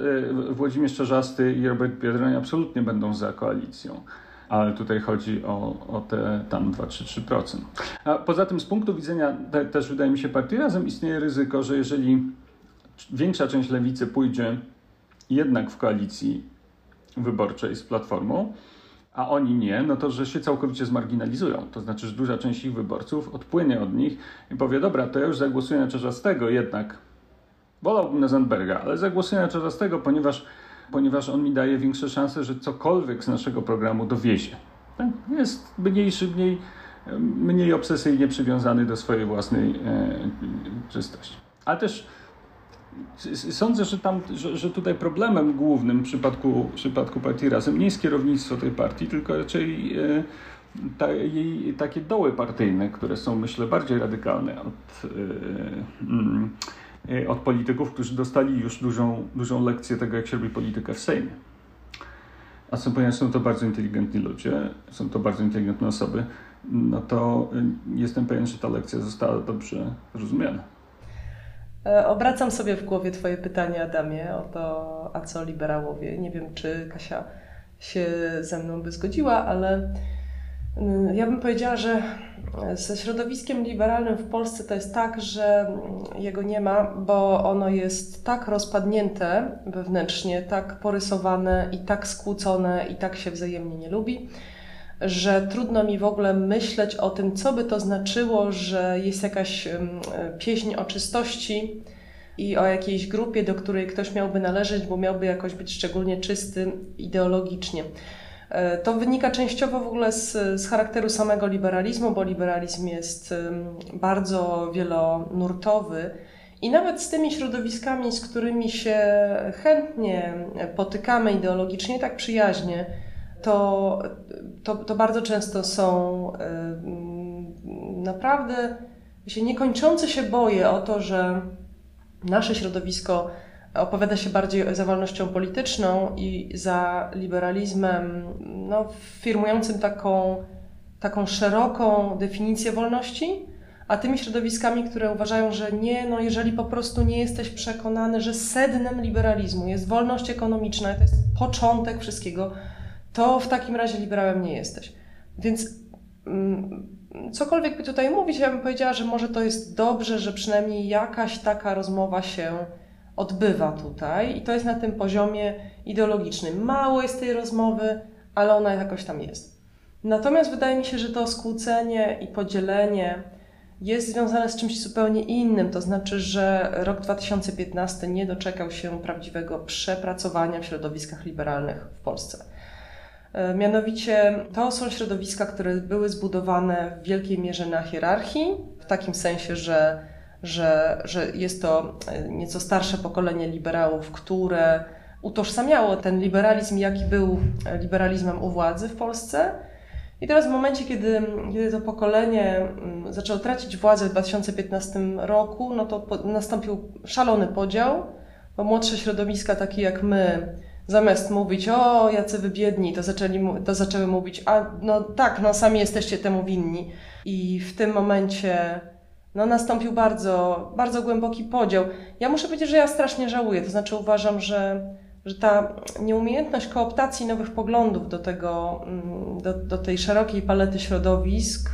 e, Włodzimierz Czarzasty i Robert Biedroń absolutnie będą za koalicją ale tutaj chodzi o, o te tam 2-3%. A poza tym z punktu widzenia te, też wydaje mi się partii Razem istnieje ryzyko, że jeżeli większa część lewicy pójdzie jednak w koalicji wyborczej z Platformą, a oni nie, no to że się całkowicie zmarginalizują. To znaczy, że duża część ich wyborców odpłynie od nich i powie, dobra, to ja już zagłosuję na Czarzastego jednak. Wolałbym na Zandberga, ale zagłosuję na Czarzastego, ponieważ, ponieważ on mi daje większe szanse, że cokolwiek z naszego programu dowiezie. Tak? Jest mniejszy, mniej, mniej obsesyjnie przywiązany do swojej własnej e, czystości. Ale też Sądzę, że, tam, że, że tutaj problemem głównym w przypadku, w przypadku partii Razem nie jest kierownictwo tej partii, tylko raczej e, ta, jej takie doły partyjne, które są myślę bardziej radykalne od, e, e, od polityków, którzy dostali już dużą, dużą lekcję tego, jak się robi politykę w Sejmie. A są, ponieważ są to bardzo inteligentni ludzie, są to bardzo inteligentne osoby, no to jestem pewien, że ta lekcja została dobrze zrozumiana. E, obracam sobie w głowie Twoje pytanie, Adamie, o to, a co liberałowie. Nie wiem, czy Kasia się ze mną by zgodziła, ale ja bym powiedziała, że ze środowiskiem liberalnym w Polsce to jest tak, że jego nie ma, bo ono jest tak rozpadnięte wewnętrznie, tak porysowane i tak skłócone i tak się wzajemnie nie lubi, że trudno mi w ogóle myśleć o tym, co by to znaczyło, że jest jakaś pieśń o czystości i o jakiejś grupie, do której ktoś miałby należeć, bo miałby jakoś być szczególnie czysty ideologicznie. E, to wynika częściowo w ogóle z, z charakteru samego liberalizmu, bo liberalizm jest bardzo wielonurtowy i nawet z tymi środowiskami, z którymi się chętnie potykamy ideologicznie, tak przyjaźnie, to, to, to bardzo często są naprawdę się niekończące się boję o to, że nasze środowisko opowiada się bardziej za wolnością polityczną i za liberalizmem no, firmującym taką, taką szeroką definicję wolności, a tymi środowiskami, które uważają, że nie, no jeżeli po prostu nie jesteś przekonany, że sednem liberalizmu jest wolność ekonomiczna, to jest początek wszystkiego, to w takim razie liberałem nie jesteś. Więc mm, cokolwiek by tutaj mówić, ja bym powiedziała, że może to jest dobrze, że przynajmniej jakaś taka rozmowa się odbywa tutaj i to jest na tym poziomie ideologicznym. Mało jest tej rozmowy, ale ona jakoś tam jest. Natomiast wydaje mi się, że to skłócenie i podzielenie jest związane z czymś zupełnie innym, to znaczy, że rok 2015 nie doczekał się prawdziwego przepracowania w środowiskach liberalnych w Polsce. E, mianowicie to są środowiska, które były zbudowane w wielkiej mierze na hierarchii, w takim sensie, że, że, że jest to e, nieco starsze pokolenie liberałów, które utożsamiało ten liberalizm, jaki był liberalizmem u władzy w Polsce. I teraz w momencie, kiedy, kiedy to pokolenie mm, zaczęło tracić władzę w 2015 roku, no to nastąpił szalony podział, bo młodsze środowiska, takie jak my, zamiast mówić, o, jacy wy biedni, to, zaczęli, to zaczęły mówić, a no tak, no sami jesteście temu winni. I w tym momencie no, nastąpił bardzo, bardzo głęboki podział. Ja muszę powiedzieć, że ja strasznie żałuję, to znaczy uważam, że, że ta nieumiejętność kooptacji nowych poglądów do, tego, mm, do, do tej szerokiej palety środowisk,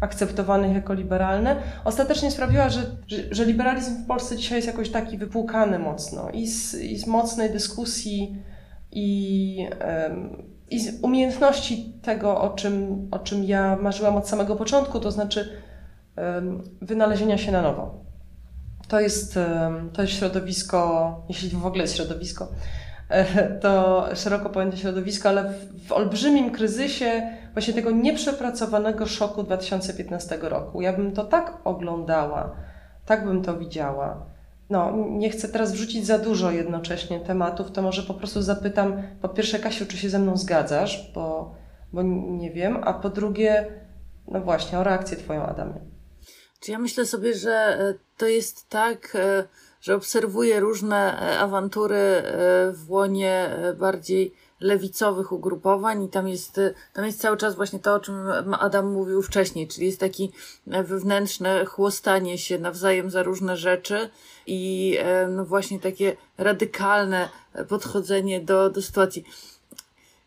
akceptowanych jako liberalne, ostatecznie sprawiła, że, że, że, liberalizm w Polsce dzisiaj jest jakoś taki wypłukany mocno i z, i z mocnej dyskusji i, i z umiejętności tego, o czym, o czym ja marzyłam od samego początku, to znaczy wynalezienia się na nowo. To jest, to jest środowisko, jeśli w ogóle jest środowisko, to szeroko pojęte środowisko, ale w, w olbrzymim kryzysie właśnie tego nieprzepracowanego szoku 2015 roku. Ja bym to tak oglądała, tak bym to widziała. No, nie chcę teraz wrzucić za dużo jednocześnie tematów, to może po prostu zapytam, po pierwsze, Kasiu, czy się ze mną zgadzasz, bo, bo nie wiem, a po drugie, no właśnie, o reakcję Twoją, Adamie. Ja myślę sobie, że e, to jest tak, e, że obserwuję różne e, awantury w łonie bardziej lewicowych ugrupowań i tam jest, tam jest cały czas właśnie to, o czym Adam mówił wcześniej, czyli jest taki wewnętrzne chłostanie się nawzajem za różne rzeczy i no właśnie takie radykalne podchodzenie do, do sytuacji.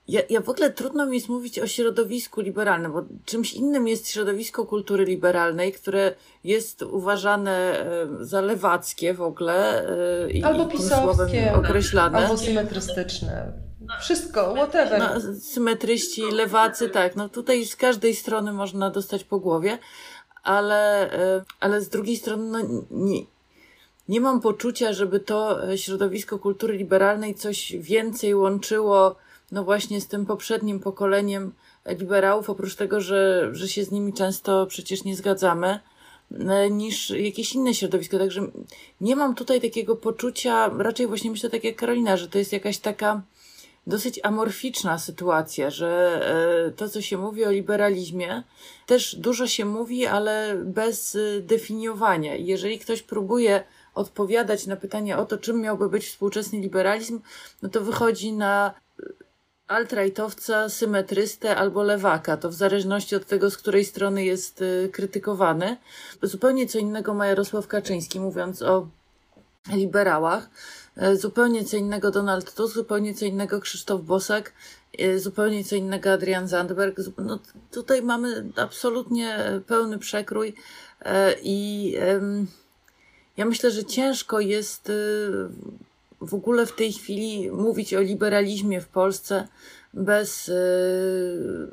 Ja, ja w ogóle trudno mi jest mówić o środowisku liberalnym, bo czymś innym jest środowisko kultury liberalnej, które jest uważane za lewackie w ogóle e, i albo pisowskie, określane. Albo symetrystyczne. Wszystko, whatever. No, symetryści, lewacy, tak. No tutaj z każdej strony można dostać po głowie, ale, e, ale z drugiej strony no, nie, nie mam poczucia, żeby to środowisko kultury liberalnej coś więcej łączyło no właśnie z tym poprzednim pokoleniem liberałów, oprócz tego, że, że się z nimi często przecież nie zgadzamy, e, niż jakieś inne środowisko. Także nie mam tutaj takiego poczucia, raczej właśnie myślę tak jak Karolina, że to jest jakaś taka dosyć amorficzna sytuacja, że e, to, co się mówi o liberalizmie, też dużo się mówi, ale bez e, definiowania. Jeżeli ktoś próbuje odpowiadać na pytanie o to, czym miałby być współczesny liberalizm, no to wychodzi na altrajtowca, symetrystę albo lewaka. To w zależności od tego, z której strony jest y, krytykowany. Zupełnie co innego ma Jarosław Kaczyński, mówiąc o liberałach. Y, zupełnie co innego Donald Tusk, zupełnie co innego Krzysztof Bosak, y, zupełnie co innego Adrian Zandberg. No, tutaj mamy absolutnie pełny przekrój i ja myślę, że ciężko jest w ogóle w tej chwili mówić o liberalizmie w Polsce bez yy,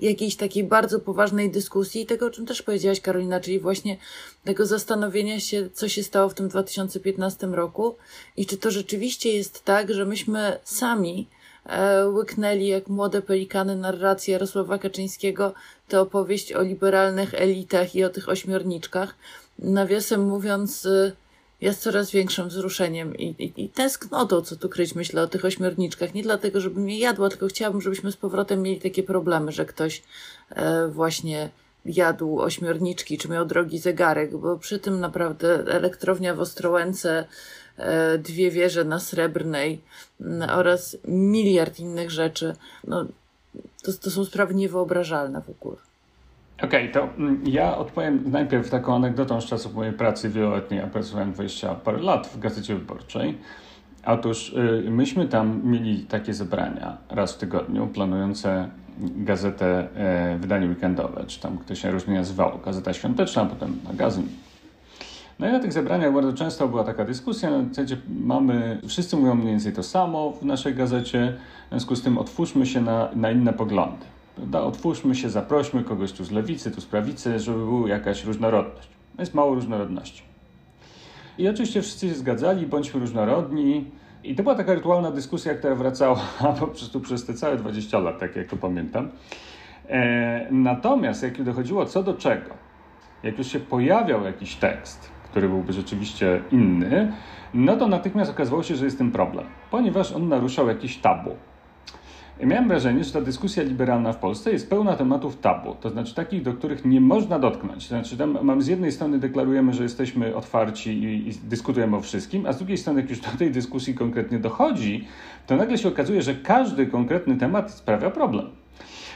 jakiejś takiej bardzo poważnej dyskusji tego, o czym też powiedziałaś, Karolina, czyli właśnie tego zastanowienia się, co się stało w tym 2015 roku i czy to rzeczywiście jest tak, że myśmy sami e, łyknęli jak młode pelikany narrację Jarosława Kaczyńskiego, tę opowieść o liberalnych elitach i o tych ośmiorniczkach. Nawiasem mówiąc, e, jest coraz większym wzruszeniem i, i, i tęsknotą, co tu kryć, myślę o tych ośmiorniczkach. Nie dlatego, żebym je jadła, tylko chciałabym, żebyśmy z powrotem mieli takie problemy, że ktoś e, właśnie jadł ośmiorniczki, czy miał drogi zegarek, bo przy tym naprawdę elektrownia w Ostrołęce, e, dwie wieże na Srebrnej oraz miliard innych rzeczy, no, to, to są sprawy niewyobrażalne w ogóle. Okej, okay, to mm, ja odpowiem najpierw taką anegdotą z czasów mojej pracy wieloletniej. Ja pracowałem 20 parę lat w Gazecie Wyborczej. Otóż y, myśmy tam mieli takie zebrania raz w tygodniu, planujące gazetę e, wydanie weekendowe, czy tam ktoś się różnie nazywało, gazeta świąteczna, potem magazyn. No i na tych zebraniach bardzo często była taka dyskusja, na zasadzie mamy, wszyscy mówią mniej więcej to samo w naszej gazecie, w związku z tym otwórzmy się na, na inne poglądy. Prawda? Otwórzmy się, zaprośmy kogoś tu z lewicy, tu z prawicy, żeby była jakaś różnorodność. Jest mało różnorodności. I oczywiście wszyscy się zgadzali, bądźmy różnorodni. I to była taka rytualna dyskusja, która wracała po prostu przez te całe 20 lat, tak jak to pamiętam. E, natomiast jak dochodziło co do czego, jak już się pojawiał jakiś tekst, który byłby rzeczywiście inny, no to natychmiast okazywało się, że jest tym problem, ponieważ on naruszał jakiś tabu. Miałem wrażenie, że ta dyskusja liberalna w Polsce jest pełna tematów tabu, to znaczy takich, do których nie można dotknąć. To znaczy, tam mam z jednej strony deklarujemy, że jesteśmy otwarci i, i dyskutujemy o wszystkim, a z drugiej strony, jak już do tej dyskusji konkretnie dochodzi, to nagle się okazuje, że każdy konkretny temat sprawia problem.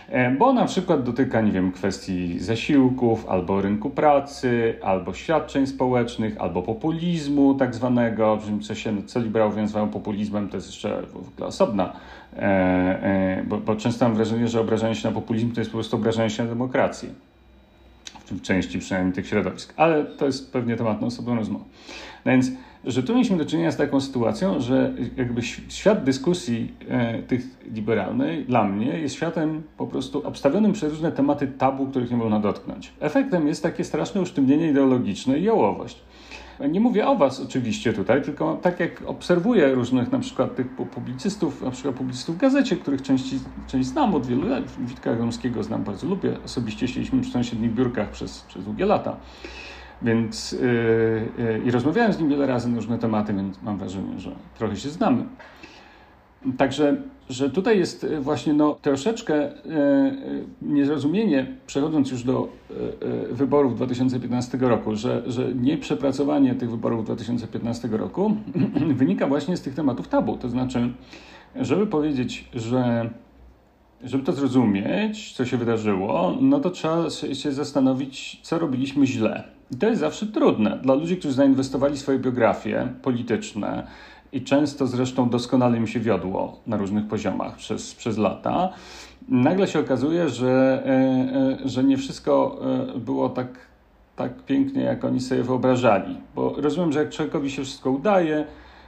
E, bo na przykład dotyka, nie wiem, kwestii zasiłków, albo rynku pracy, albo świadczeń społecznych, albo populizmu tak zwanego, co się, co liberałowie nazywają populizmem, to jest jeszcze w ogóle osobna, bo, bo często mam wrażenie, że obrażanie się na populizm to jest po prostu obrażanie się na demokrację. W części przynajmniej tych środowisk, ale to jest pewnie temat na osobną rozmowę. No więc że tu mieliśmy do czynienia z taką sytuacją, że jakby świat dyskusji e, tych liberalnej dla mnie jest światem po prostu obstawionym przez różne tematy tabu, których nie można dotknąć. Efektem jest takie straszne usztywnienie ideologiczne i jałowość. Nie mówię o was oczywiście tutaj, tylko tak jak obserwuję różnych na przykład tych publicystów, na przykład publicystów w gazecie, których część, część znam od wielu lat, Witka Gromskiego znam bardzo lubię, osobiście siedzieliśmy przy sąsiednich biurkach przez, przez długie lata. Więc yy, yy, i rozmawiałem z nim wiele razy na różne tematy, więc mam wrażenie, że trochę się znamy. Także, że tutaj jest y, właśnie no, troszeczkę yy, niezrozumienie, przechodząc już do wyborów 2015 roku, że, że nieprzepracowanie tych wyborów 2015 roku wynika właśnie z tych tematów tabu. To znaczy, żeby powiedzieć, że żeby to zrozumieć, co się wydarzyło, no to trzeba się zastanowić, co robiliśmy źle i to jest zawsze trudne dla ludzi, którzy zainwestowali swoje biografie polityczne i często zresztą doskonale im się wiodło na różnych poziomach przez, przez lata. Nagle się okazuje, że, e, e, że nie wszystko e, było tak, tak pięknie, jak oni sobie wyobrażali. Bo rozumiem, że jak człowiekowi się wszystko udaje,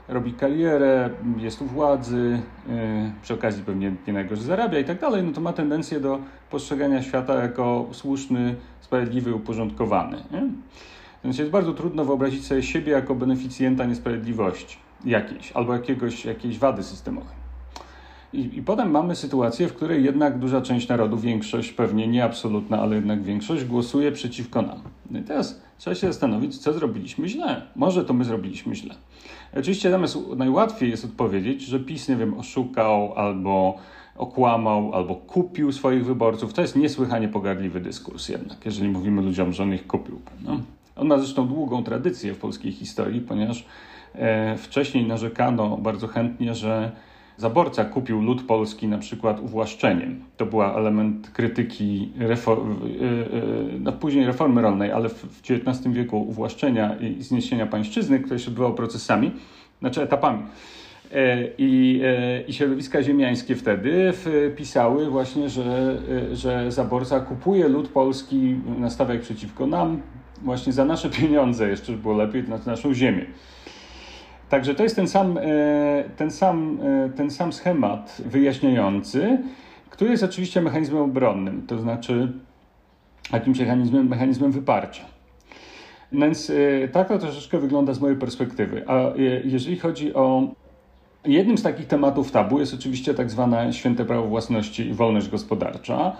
robi karierę, jest u władzy, przy okazji pewnie nie najgorzej zarabia i tak dalej, no to ma tendencję do postrzegania świata jako słuszny, sprawiedliwy, uporządkowany. Więc jest bardzo trudno wyobrazić sobie siebie jako beneficjenta niesprawiedliwości jakiejś albo jakiegoś, jakiejś wady systemowej. I, I potem mamy sytuację, w której jednak duża część narodu, większość, pewnie nie absolutna, ale jednak większość, głosuje przeciwko nam. No i teraz trzeba się zastanowić, co zrobiliśmy źle. Może to my zrobiliśmy źle. Oczywiście natomiast najłatwiej jest odpowiedzieć, że PiS, nie wiem, oszukał albo okłamał albo kupił swoich wyborców. To jest niesłychanie pogardliwy dyskurs jednak, jeżeli mówimy ludziom, że on ich kupił. No. On ma zresztą długą tradycję w polskiej historii, ponieważ wcześniej narzekano bardzo chętnie, że zaborca kupił lud polski na przykład uwłaszczeniem. To był element krytyki reform, e, e, no, później reformy rolnej, ale w, XIX wieku uwłaszczenia i zniesienia pańszczyzny, które się odbywało procesami, znaczy etapami. E, I, e, I środowiska ziemiańskie wtedy pisały właśnie, że, e, że zaborca kupuje lud polski, nastawia ich przeciwko nam, właśnie za nasze pieniądze, jeszcze było lepiej, na naszą ziemię. Także to jest ten sam, ten sam, ten sam schemat wyjaśniający, który jest oczywiście mechanizmem obronnym, to znaczy jakimś mechanizmem, mechanizmem wyparcia. Więc tak to troszeczkę wygląda z mojej perspektywy. A jeżeli chodzi o Jednym z takich tematów tabu jest oczywiście tak zwane święte prawo własności i wolność gospodarcza,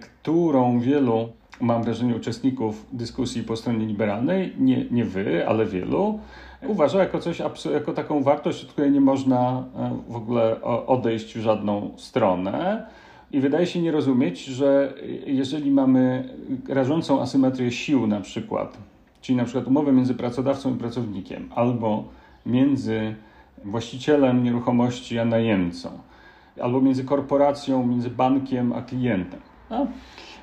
którą wielu, mam wrażenie, uczestników dyskusji po stronie liberalnej, nie, nie wy, ale wielu, uważa jako coś, jako taką wartość, od której nie można e, w ogóle odejść w żadną stronę. I wydaje się nie rozumieć, że jeżeli mamy rażącą asymetrię sił na przykład, czyli na przykład umowę między pracodawcą i pracownikiem, albo między właścicielem nieruchomości a najemcą, albo między korporacją, między bankiem a klientem. No?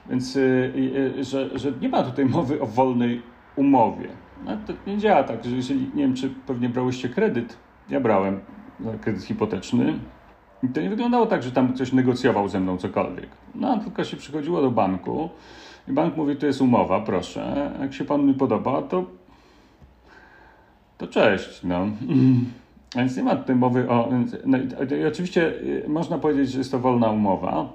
Więc, y, y, że, że nie ma tutaj mowy o wolnej umowie. No, to nie działa tak, że jeżeli, nie wiem, czy pewnie brałyście kredyt, ja brałem kredyt hipoteczny, i to nie wyglądało tak, że tam ktoś negocjował ze mną cokolwiek. No, tylko się przychodziło do banku i bank mówi, to jest umowa, proszę, jak się panu nie podoba, to to cześć, no. Więc nie ma tutaj mowy o... No, i oczywiście y, można powiedzieć, że jest to wolna umowa,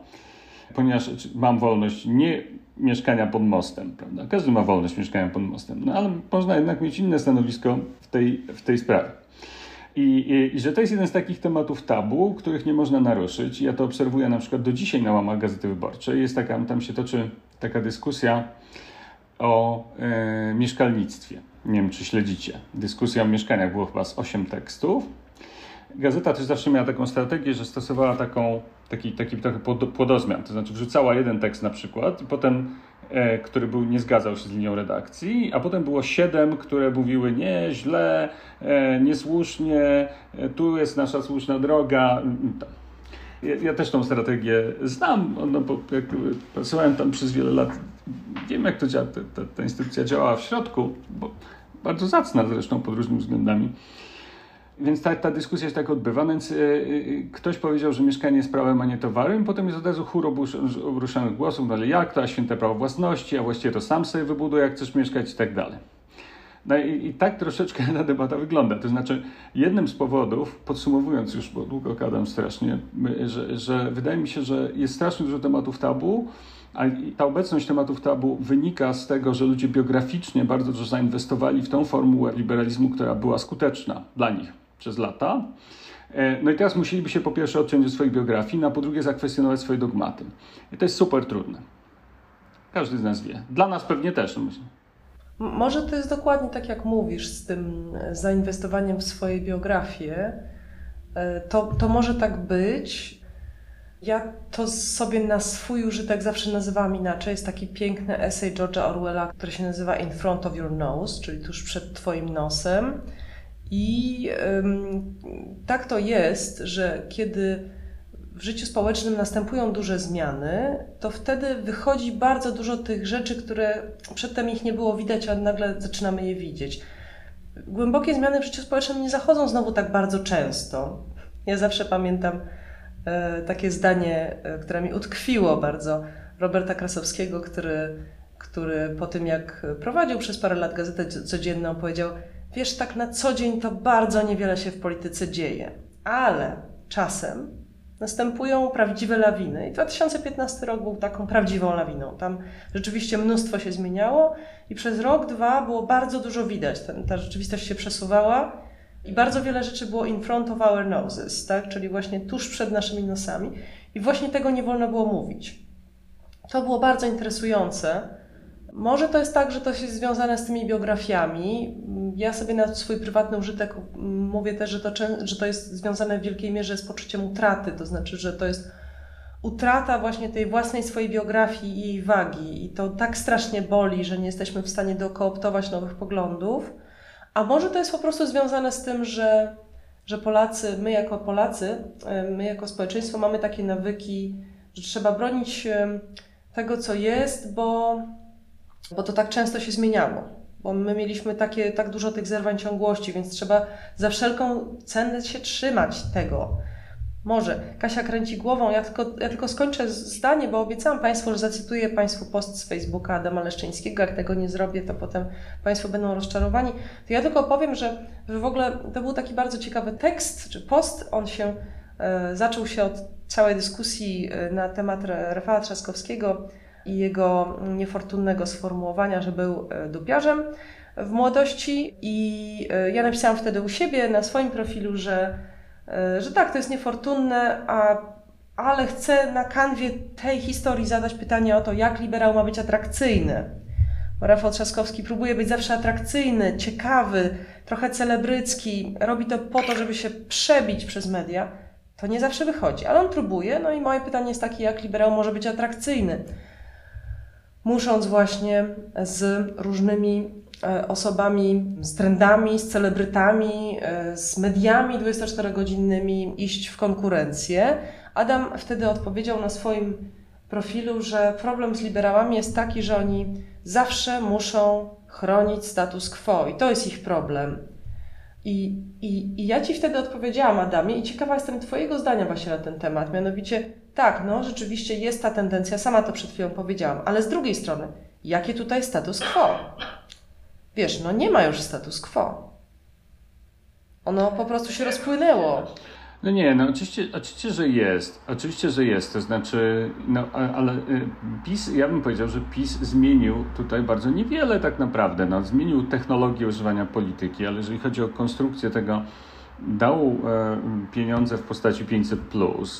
ponieważ mam wolność nie mieszkania pod mostem, prawda? Każdy ma wolność mieszkania pod mostem, no ale można jednak mieć inne stanowisko w tej, w tej sprawie. I, i, I, że to jest jeden z takich tematów tabu, których nie można naruszyć. Ja to obserwuję na przykład do dzisiaj na łamach Gazety Wyborczej. Jest taka, tam się toczy taka dyskusja o e, mieszkalnictwie. Nie wiem, czy śledzicie. Dyskusja o mieszkaniach było chyba z 8 tekstów. Gazeta też zawsze miała taką strategię, że stosowała taką, taki, taki trochę płodozmian. To znaczy wrzucała jeden tekst na przykład i potem E, który był, nie zgadzał się z linią redakcji, a potem było siedem, które mówiły nie, źle, e, niesłusznie, e, tu jest nasza słuszna droga. Ja, ja też tą strategię znam, no bo jak pracowałem tam przez wiele lat, wiem jak to działa, ta, ta, ta instytucja działała w środku, bo bardzo zacna zresztą pod różnymi względami. Więc ta, ta dyskusja się tak odbywa, więc yy, ktoś powiedział, że mieszkanie jest prawem, a nie towarem, potem jest od razu chór obruszonych głosów, no ale jak to, a święte prawo własności, a właściwie to sam sobie wybuduj, jak chcesz mieszkać i tak dalej. No i, i, tak troszeczkę ta debata wygląda. To znaczy, jednym z powodów, podsumowując już, bo długo gadam strasznie, że, że wydaje mi się, że jest strasznie dużo tematów tabu, a ta obecność tematów tabu wynika z tego, że ludzie biograficznie bardzo dużo zainwestowali w tą formułę liberalizmu, która była skuteczna dla nich przez lata. E, no i teraz musieliby się po pierwsze odciąć od swojej biografii, no a po drugie zakwestionować swoje dogmaty. I to jest super trudne. Każdy z nas wie. Dla nas pewnie też, myślę. Może to jest dokładnie tak, jak mówisz, z tym e, zainwestowaniem w swoje biografie. E, to, to może tak być. Ja to sobie na swój użytek zawsze nazywam inaczej. Jest taki piękny esej George'a Orwella, który się nazywa In Front of Your Nose, czyli tuż przed Twoim nosem. I tak to jest, że kiedy w życiu społecznym następują duże zmiany, to wtedy wychodzi bardzo dużo tych rzeczy, które przedtem ich nie było widać, a nagle zaczynamy je widzieć. Głębokie zmiany w życiu społecznym nie zachodzą znowu tak bardzo często. Ja zawsze pamiętam e, takie zdanie, e, które mi utkwiło bardzo, Roberta Krasowskiego, który, który po tym jak prowadził przez parę lat gazetę codzienną, powiedział: Wiesz, tak na co dzień to bardzo niewiele się w polityce dzieje, ale czasem następują prawdziwe lawiny. I 2015 rok był taką prawdziwą lawiną. Tam rzeczywiście mnóstwo się zmieniało i przez rok, dwa było bardzo dużo widać. Ta rzeczywistość się przesuwała i bardzo wiele rzeczy było in front of our noses, tak? czyli właśnie tuż przed naszymi nosami. I właśnie tego nie wolno było mówić. To było bardzo interesujące. Może to jest tak, że to jest związane z tymi biografiami. Ja sobie na swój prywatny użytek mówię też, że to, że to jest związane w wielkiej mierze z poczuciem utraty, to znaczy, że to jest utrata właśnie tej własnej swojej biografii i jej wagi. I to tak strasznie boli, że nie jesteśmy w stanie dokooptować nowych poglądów. A może to jest po prostu związane z tym, że, że Polacy, my jako Polacy, my jako społeczeństwo mamy takie nawyki, że trzeba bronić tego, co jest, bo, bo to tak często się zmieniało bo my mieliśmy takie, tak dużo tych zerwań ciągłości, więc trzeba za wszelką cenę się trzymać tego. Może. Kasia kręci głową. Ja tylko, ja tylko skończę zdanie, bo obiecałam Państwu, że zacytuję Państwu post z Facebooka Adama Leszczyńskiego. Jak tego nie zrobię, to potem Państwo będą rozczarowani. To ja tylko powiem, że, że w ogóle to był taki bardzo ciekawy tekst, czy post. On się e, zaczął się od całej dyskusji e, na temat Rafała Trzaskowskiego i jego niefortunnego sformułowania, że był e, dupiarzem w młodości. I e, ja napisałam wtedy u siebie na swoim profilu, że e, że tak, to jest niefortunne, a, ale chcę na kanwie tej historii zadać pytanie o to, jak liberał ma być atrakcyjny. Bo Rafał Trzaskowski próbuje być zawsze atrakcyjny, ciekawy, trochę celebrycki, robi to po to, żeby się przebić przez media. To nie zawsze wychodzi, ale on próbuje. No i moje pytanie jest takie, jak liberał może być atrakcyjny? Musząc właśnie z różnymi e, osobami, z trendami, z celebrytami, e, z mediami 24-godzinnymi iść w konkurencję. Adam wtedy odpowiedział na swoim profilu, że problem z liberałami jest taki, że oni zawsze muszą chronić status quo i to jest ich problem. I, i, I ja Ci wtedy odpowiedziałam, Adamie, i ciekawa jestem Twojego zdania właśnie na ten temat. Mianowicie, tak, no rzeczywiście jest ta tendencja, sama to przed chwilą powiedziałam, ale z drugiej strony, jakie tutaj status quo? Wiesz, no nie ma już status quo. Ono po prostu się rozpłynęło. No nie, no oczywiście, oczywiście, że jest. Oczywiście, że jest. To znaczy, no ale y, PiS, ja bym powiedział, że PiS zmienił tutaj bardzo niewiele tak naprawdę. No, zmienił technologię używania polityki, ale jeżeli chodzi o konstrukcję tego, dał e, pieniądze w postaci 500,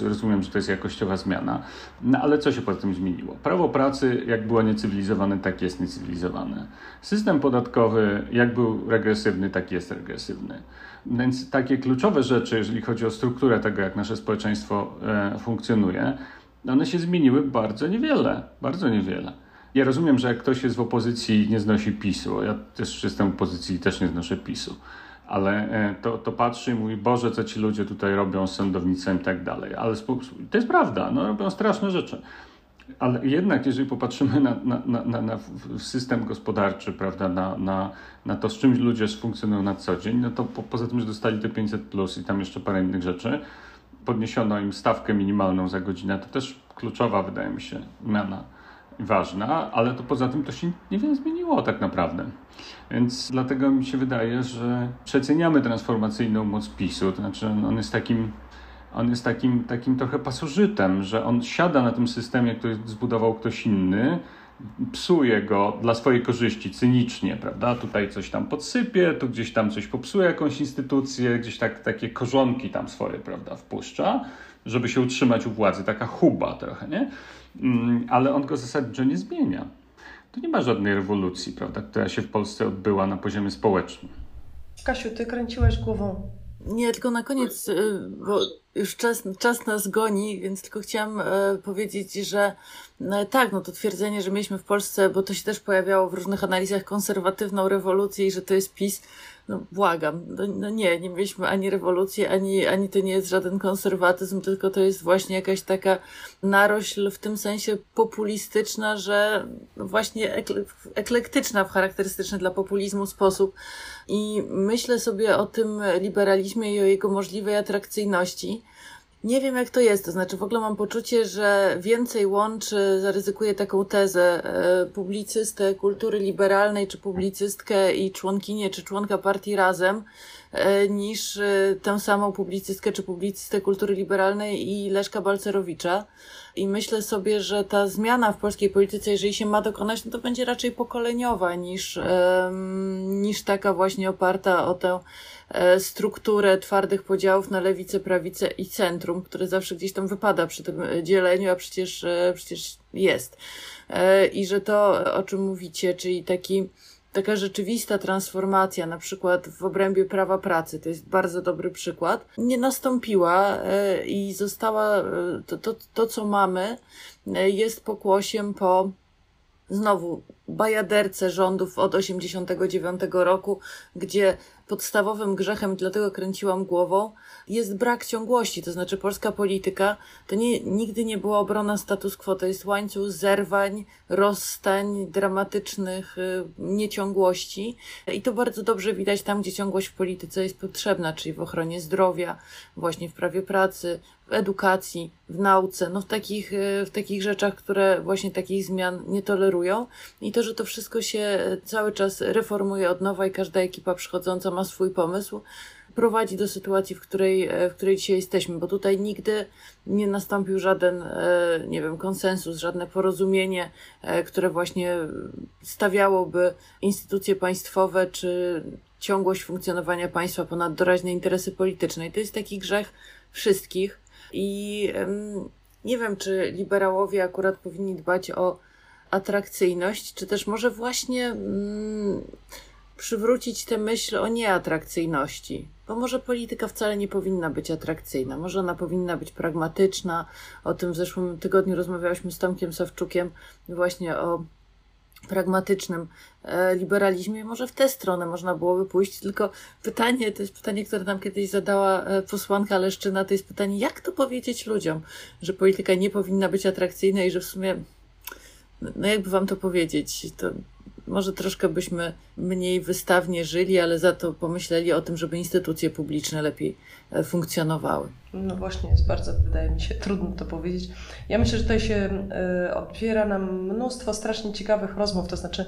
rozumiem, że to jest jakościowa zmiana, no ale co się poza tym zmieniło? Prawo pracy, jak było niecywilizowane, tak jest niecywilizowane. System podatkowy, jak był regresywny, tak jest regresywny. Więc takie kluczowe rzeczy, jeżeli chodzi o strukturę tego, jak nasze społeczeństwo e, funkcjonuje, one się zmieniły bardzo niewiele, bardzo niewiele. Ja rozumiem, że jak ktoś jest w opozycji nie znosi PiSu, ja też jestem w opozycji i też nie znoszę PiSu, ale e, to, to patrzy i mówi, Boże, co ci ludzie tutaj robią z sądownictwem i tak dalej. Ale to jest prawda, no, robią straszne rzeczy. Ale jednak, jeżeli popatrzymy na, na, na, na system gospodarczy, prawda, na, na, na to, z czym ludzie funkcjonują na co dzień, no to po, poza tym, że dostali te 500 plus i tam jeszcze parę innych rzeczy, podniesiono im stawkę minimalną za godzinę, to też kluczowa, wydaje mi się, zmiana ważna, ale to poza tym to się niewiele zmieniło tak naprawdę. Więc dlatego mi się wydaje, że przeceniamy transformacyjną moc PiSu, to znaczy on jest takim on jest takim, takim trochę pasożytem, że on siada na tym systemie, który zbudował ktoś inny, psuje go dla swojej korzyści cynicznie, prawda? Tutaj coś tam podsypie, tu gdzieś tam coś popsuje jakąś instytucję, gdzieś tak, takie korzonki tam swoje, prawda, wpuszcza, żeby się utrzymać u władzy, taka huba trochę, nie? Mm, ale on go zasadniczo nie zmienia. To nie ma żadnej rewolucji, prawda, która się w Polsce odbyła na poziomie społecznym. Kasiu, ty kręciłaś głową. Nie, tylko na koniec, y, bo już czas, czas nas goni, więc tylko chciałam e, powiedzieć, że no, tak, no to twierdzenie, że mieliśmy w Polsce, bo to się też pojawiało w różnych analizach, konserwatywną rewolucję i że to jest PiS, no błagam, no, no, nie, nie mieliśmy ani rewolucji, ani, ani to nie jest żaden konserwatyzm, tylko to jest właśnie jakaś taka narośl w tym sensie populistyczna, że właśnie ekle, eklektyczna w charakterystyczny dla populizmu sposób. I myślę sobie o tym liberalizmie i o jego możliwej atrakcyjności. Nie wiem, jak to jest. To znaczy, w ogóle mam poczucie, że więcej łączy, zaryzykuję taką tezę, e, publicystę kultury liberalnej, czy publicystkę i członkinię, czy członka partii razem, niż e, tę samą publicystkę, czy publicystę kultury liberalnej i Leszka Balcerowicza. I myślę sobie, że ta zmiana w polskiej polityce, jeżeli się ma dokonać, no to będzie raczej pokoleniowa niż, niż taka właśnie oparta o tę E, strukturę twardych podziałów na lewicę, prawicę i centrum, które zawsze gdzieś tam wypada przy tym e, dzieleniu, a przecież, e, przecież jest. I że to, o czym mówicie, czyli taki, taka rzeczywista transformacja, na przykład w obrębie prawa pracy, to jest bardzo dobry przykład, nie nastąpiła i została, to, to, to co mamy, jest pokłosiem po znowu bajaderce rządów od 89 roku, gdzie podstawowym grzechem, dlatego kręciłam głową, jest brak ciągłości. To znaczy, polska polityka to nie, nigdy nie była obrona status quo, to jest łańcuch zerwań, rozstań, dramatycznych y, nieciągłości. I to bardzo dobrze widać tam, gdzie ciągłość w polityce jest potrzebna, czyli w ochronie zdrowia, właśnie w prawie pracy, w edukacji, w nauce, no w takich, y, w takich rzeczach, które właśnie takich zmian nie tolerują. I to, że to wszystko się cały czas reformuje od nowa i każda ekipa przychodząca ma swój pomysł, prowadzi do sytuacji, w której, e, w której dzisiaj jesteśmy, bo tutaj nigdy nie nastąpił żaden, e, nie wiem, konsensus, żadne porozumienie, e, które właśnie stawiałoby instytucje państwowe czy ciągłość funkcjonowania państwa ponad doraźne interesy polityczne. I to jest taki grzech wszystkich. I nie wiem, czy liberałowie akurat powinni dbać o atrakcyjność, czy też może właśnie um, przywrócić tę myśl o nieatrakcyjności. Bo może polityka wcale nie powinna być atrakcyjna, może ona powinna być pragmatyczna. O tym w zeszłym tygodniu rozmawialiśmy z Tomkiem Sawczukiem właśnie o pragmatycznym e, liberalizmie, może w tę stronę można byłoby pójść, tylko pytanie, to jest pytanie, które nam kiedyś zadała e, posłanka Leszczyna, to jest pytanie, jak to powiedzieć ludziom, że polityka nie powinna być atrakcyjna i że w sumie, no jakby wam to powiedzieć, to może troszkę byśmy mniej wystawnie żyli, ale za to pomyśleli o tym, żeby instytucje publiczne lepiej e, funkcjonowały. No właśnie, jest bardzo, wydaje mi się, trudno to powiedzieć. Ja myślę, że tutaj się y, otwiera nam mnóstwo strasznie ciekawych rozmów, to znaczy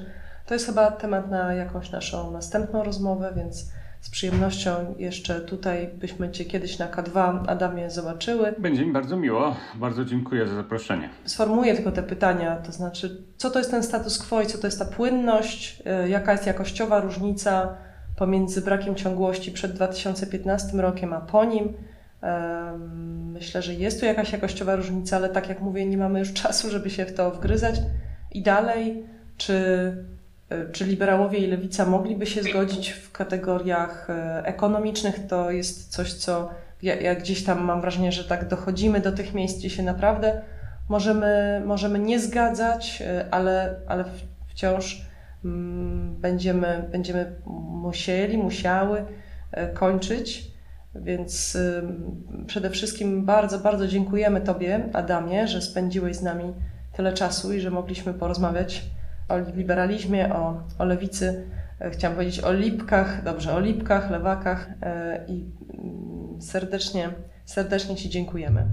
to jest chyba temat na jakąś naszą następną rozmowę, więc z przyjemnością jeszcze tutaj byśmy Cię kiedyś na K2, Adamie, zobaczyły. Będzie mi bardzo miło. Bardzo dziękuję za zaproszenie. Sformułuję tylko te pytania, to znaczy, co to jest ten status quo i co to jest ta płynność, y, jaka jest jakościowa różnica pomiędzy brakiem ciągłości przed 2015 rokiem, a po nim. Myślę, że jest tu jakaś jakościowa różnica, ale tak jak mówię, nie mamy już czasu, żeby się w to wgryzać. I dalej, czy E, czy liberałowie i lewica mogliby się zgodzić w kategoriach e, ekonomicznych? To jest coś, co ja, ja, gdzieś tam mam wrażenie, że tak dochodzimy do tych miejsc, gdzie się naprawdę możemy, możemy nie zgadzać, e, ale, ale wciąż mm, będziemy, będziemy musieli, musiały kończyć. Więc przede wszystkim bardzo, bardzo dziękujemy Tobie, Adamie, że spędziłeś z nami tyle czasu i że mogliśmy porozmawiać o liberalizmie, o, o lewicy. E, chciałam powiedzieć o lipkach, dobrze, o lipkach, lewakach e, i mm, serdecznie, serdecznie Ci dziękujemy.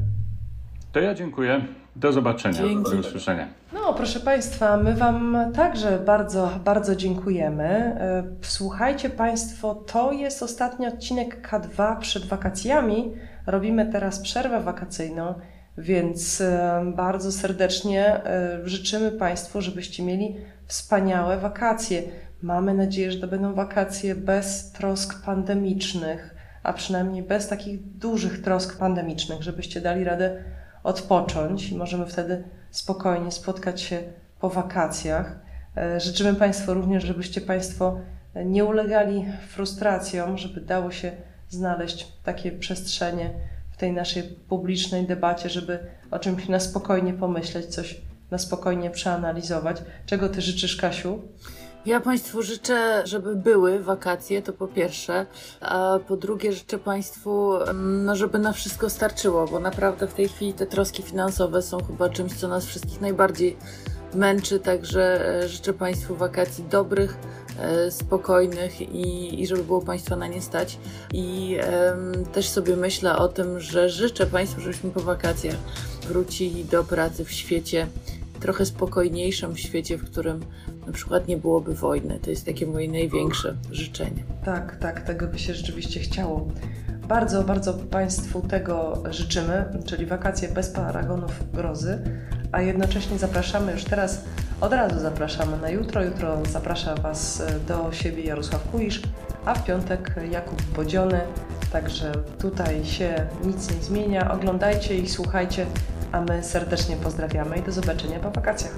To ja dziękuję. Do zobaczenia, Dzięki. do usłyszenia. No, proszę Państwa, my Wam także bardzo, bardzo dziękujemy. E, słuchajcie Państwo, to jest ostatni odcinek K2 przed wakacjami. Robimy teraz przerwę wakacyjną. Więc bardzo serdecznie życzymy Państwu, żebyście mieli wspaniałe wakacje. Mamy nadzieję, że to będą wakacje bez trosk pandemicznych, a przynajmniej bez takich dużych trosk pandemicznych, żebyście dali radę odpocząć i możemy wtedy spokojnie spotkać się po wakacjach. E, życzymy Państwu również, żebyście Państwo nie ulegali frustracjom, żeby dało się znaleźć takie przestrzenie tej naszej publicznej debacie, żeby o czymś na spokojnie pomyśleć, coś na spokojnie przeanalizować. Czego Ty życzysz, Kasiu? Ja Państwu życzę, żeby były wakacje, to po pierwsze, a po drugie życzę Państwu, mm, no, żeby na wszystko starczyło, bo naprawdę w tej chwili te troski finansowe są chyba czymś, co nas wszystkich najbardziej męczy, także e, życzę Państwu wakacji dobrych, e, spokojnych i, i żeby było Państwa na nie stać. I um, też sobie myślę o tym, że życzę Państwu, żebyśmy po wakacjach wrócili do pracy w świecie trochę spokojniejszym, w świecie, w którym na przykład nie byłoby wojny. To jest takie moje największe życzenie. Tak, tak, tego by się rzeczywiście chciało. Bardzo, bardzo Państwu tego życzymy, czyli wakacje bez paragonów grozy, a jednocześnie zapraszamy już teraz, od razu zapraszamy na jutro. Jutro zaprasza Was e, do siebie Jarosław Kuisz, a w piątek Jakub Bodziony. Także tutaj się nic nie zmienia. Oglądajcie i słuchajcie, a my serdecznie pozdrawiamy i do zobaczenia po wakacjach.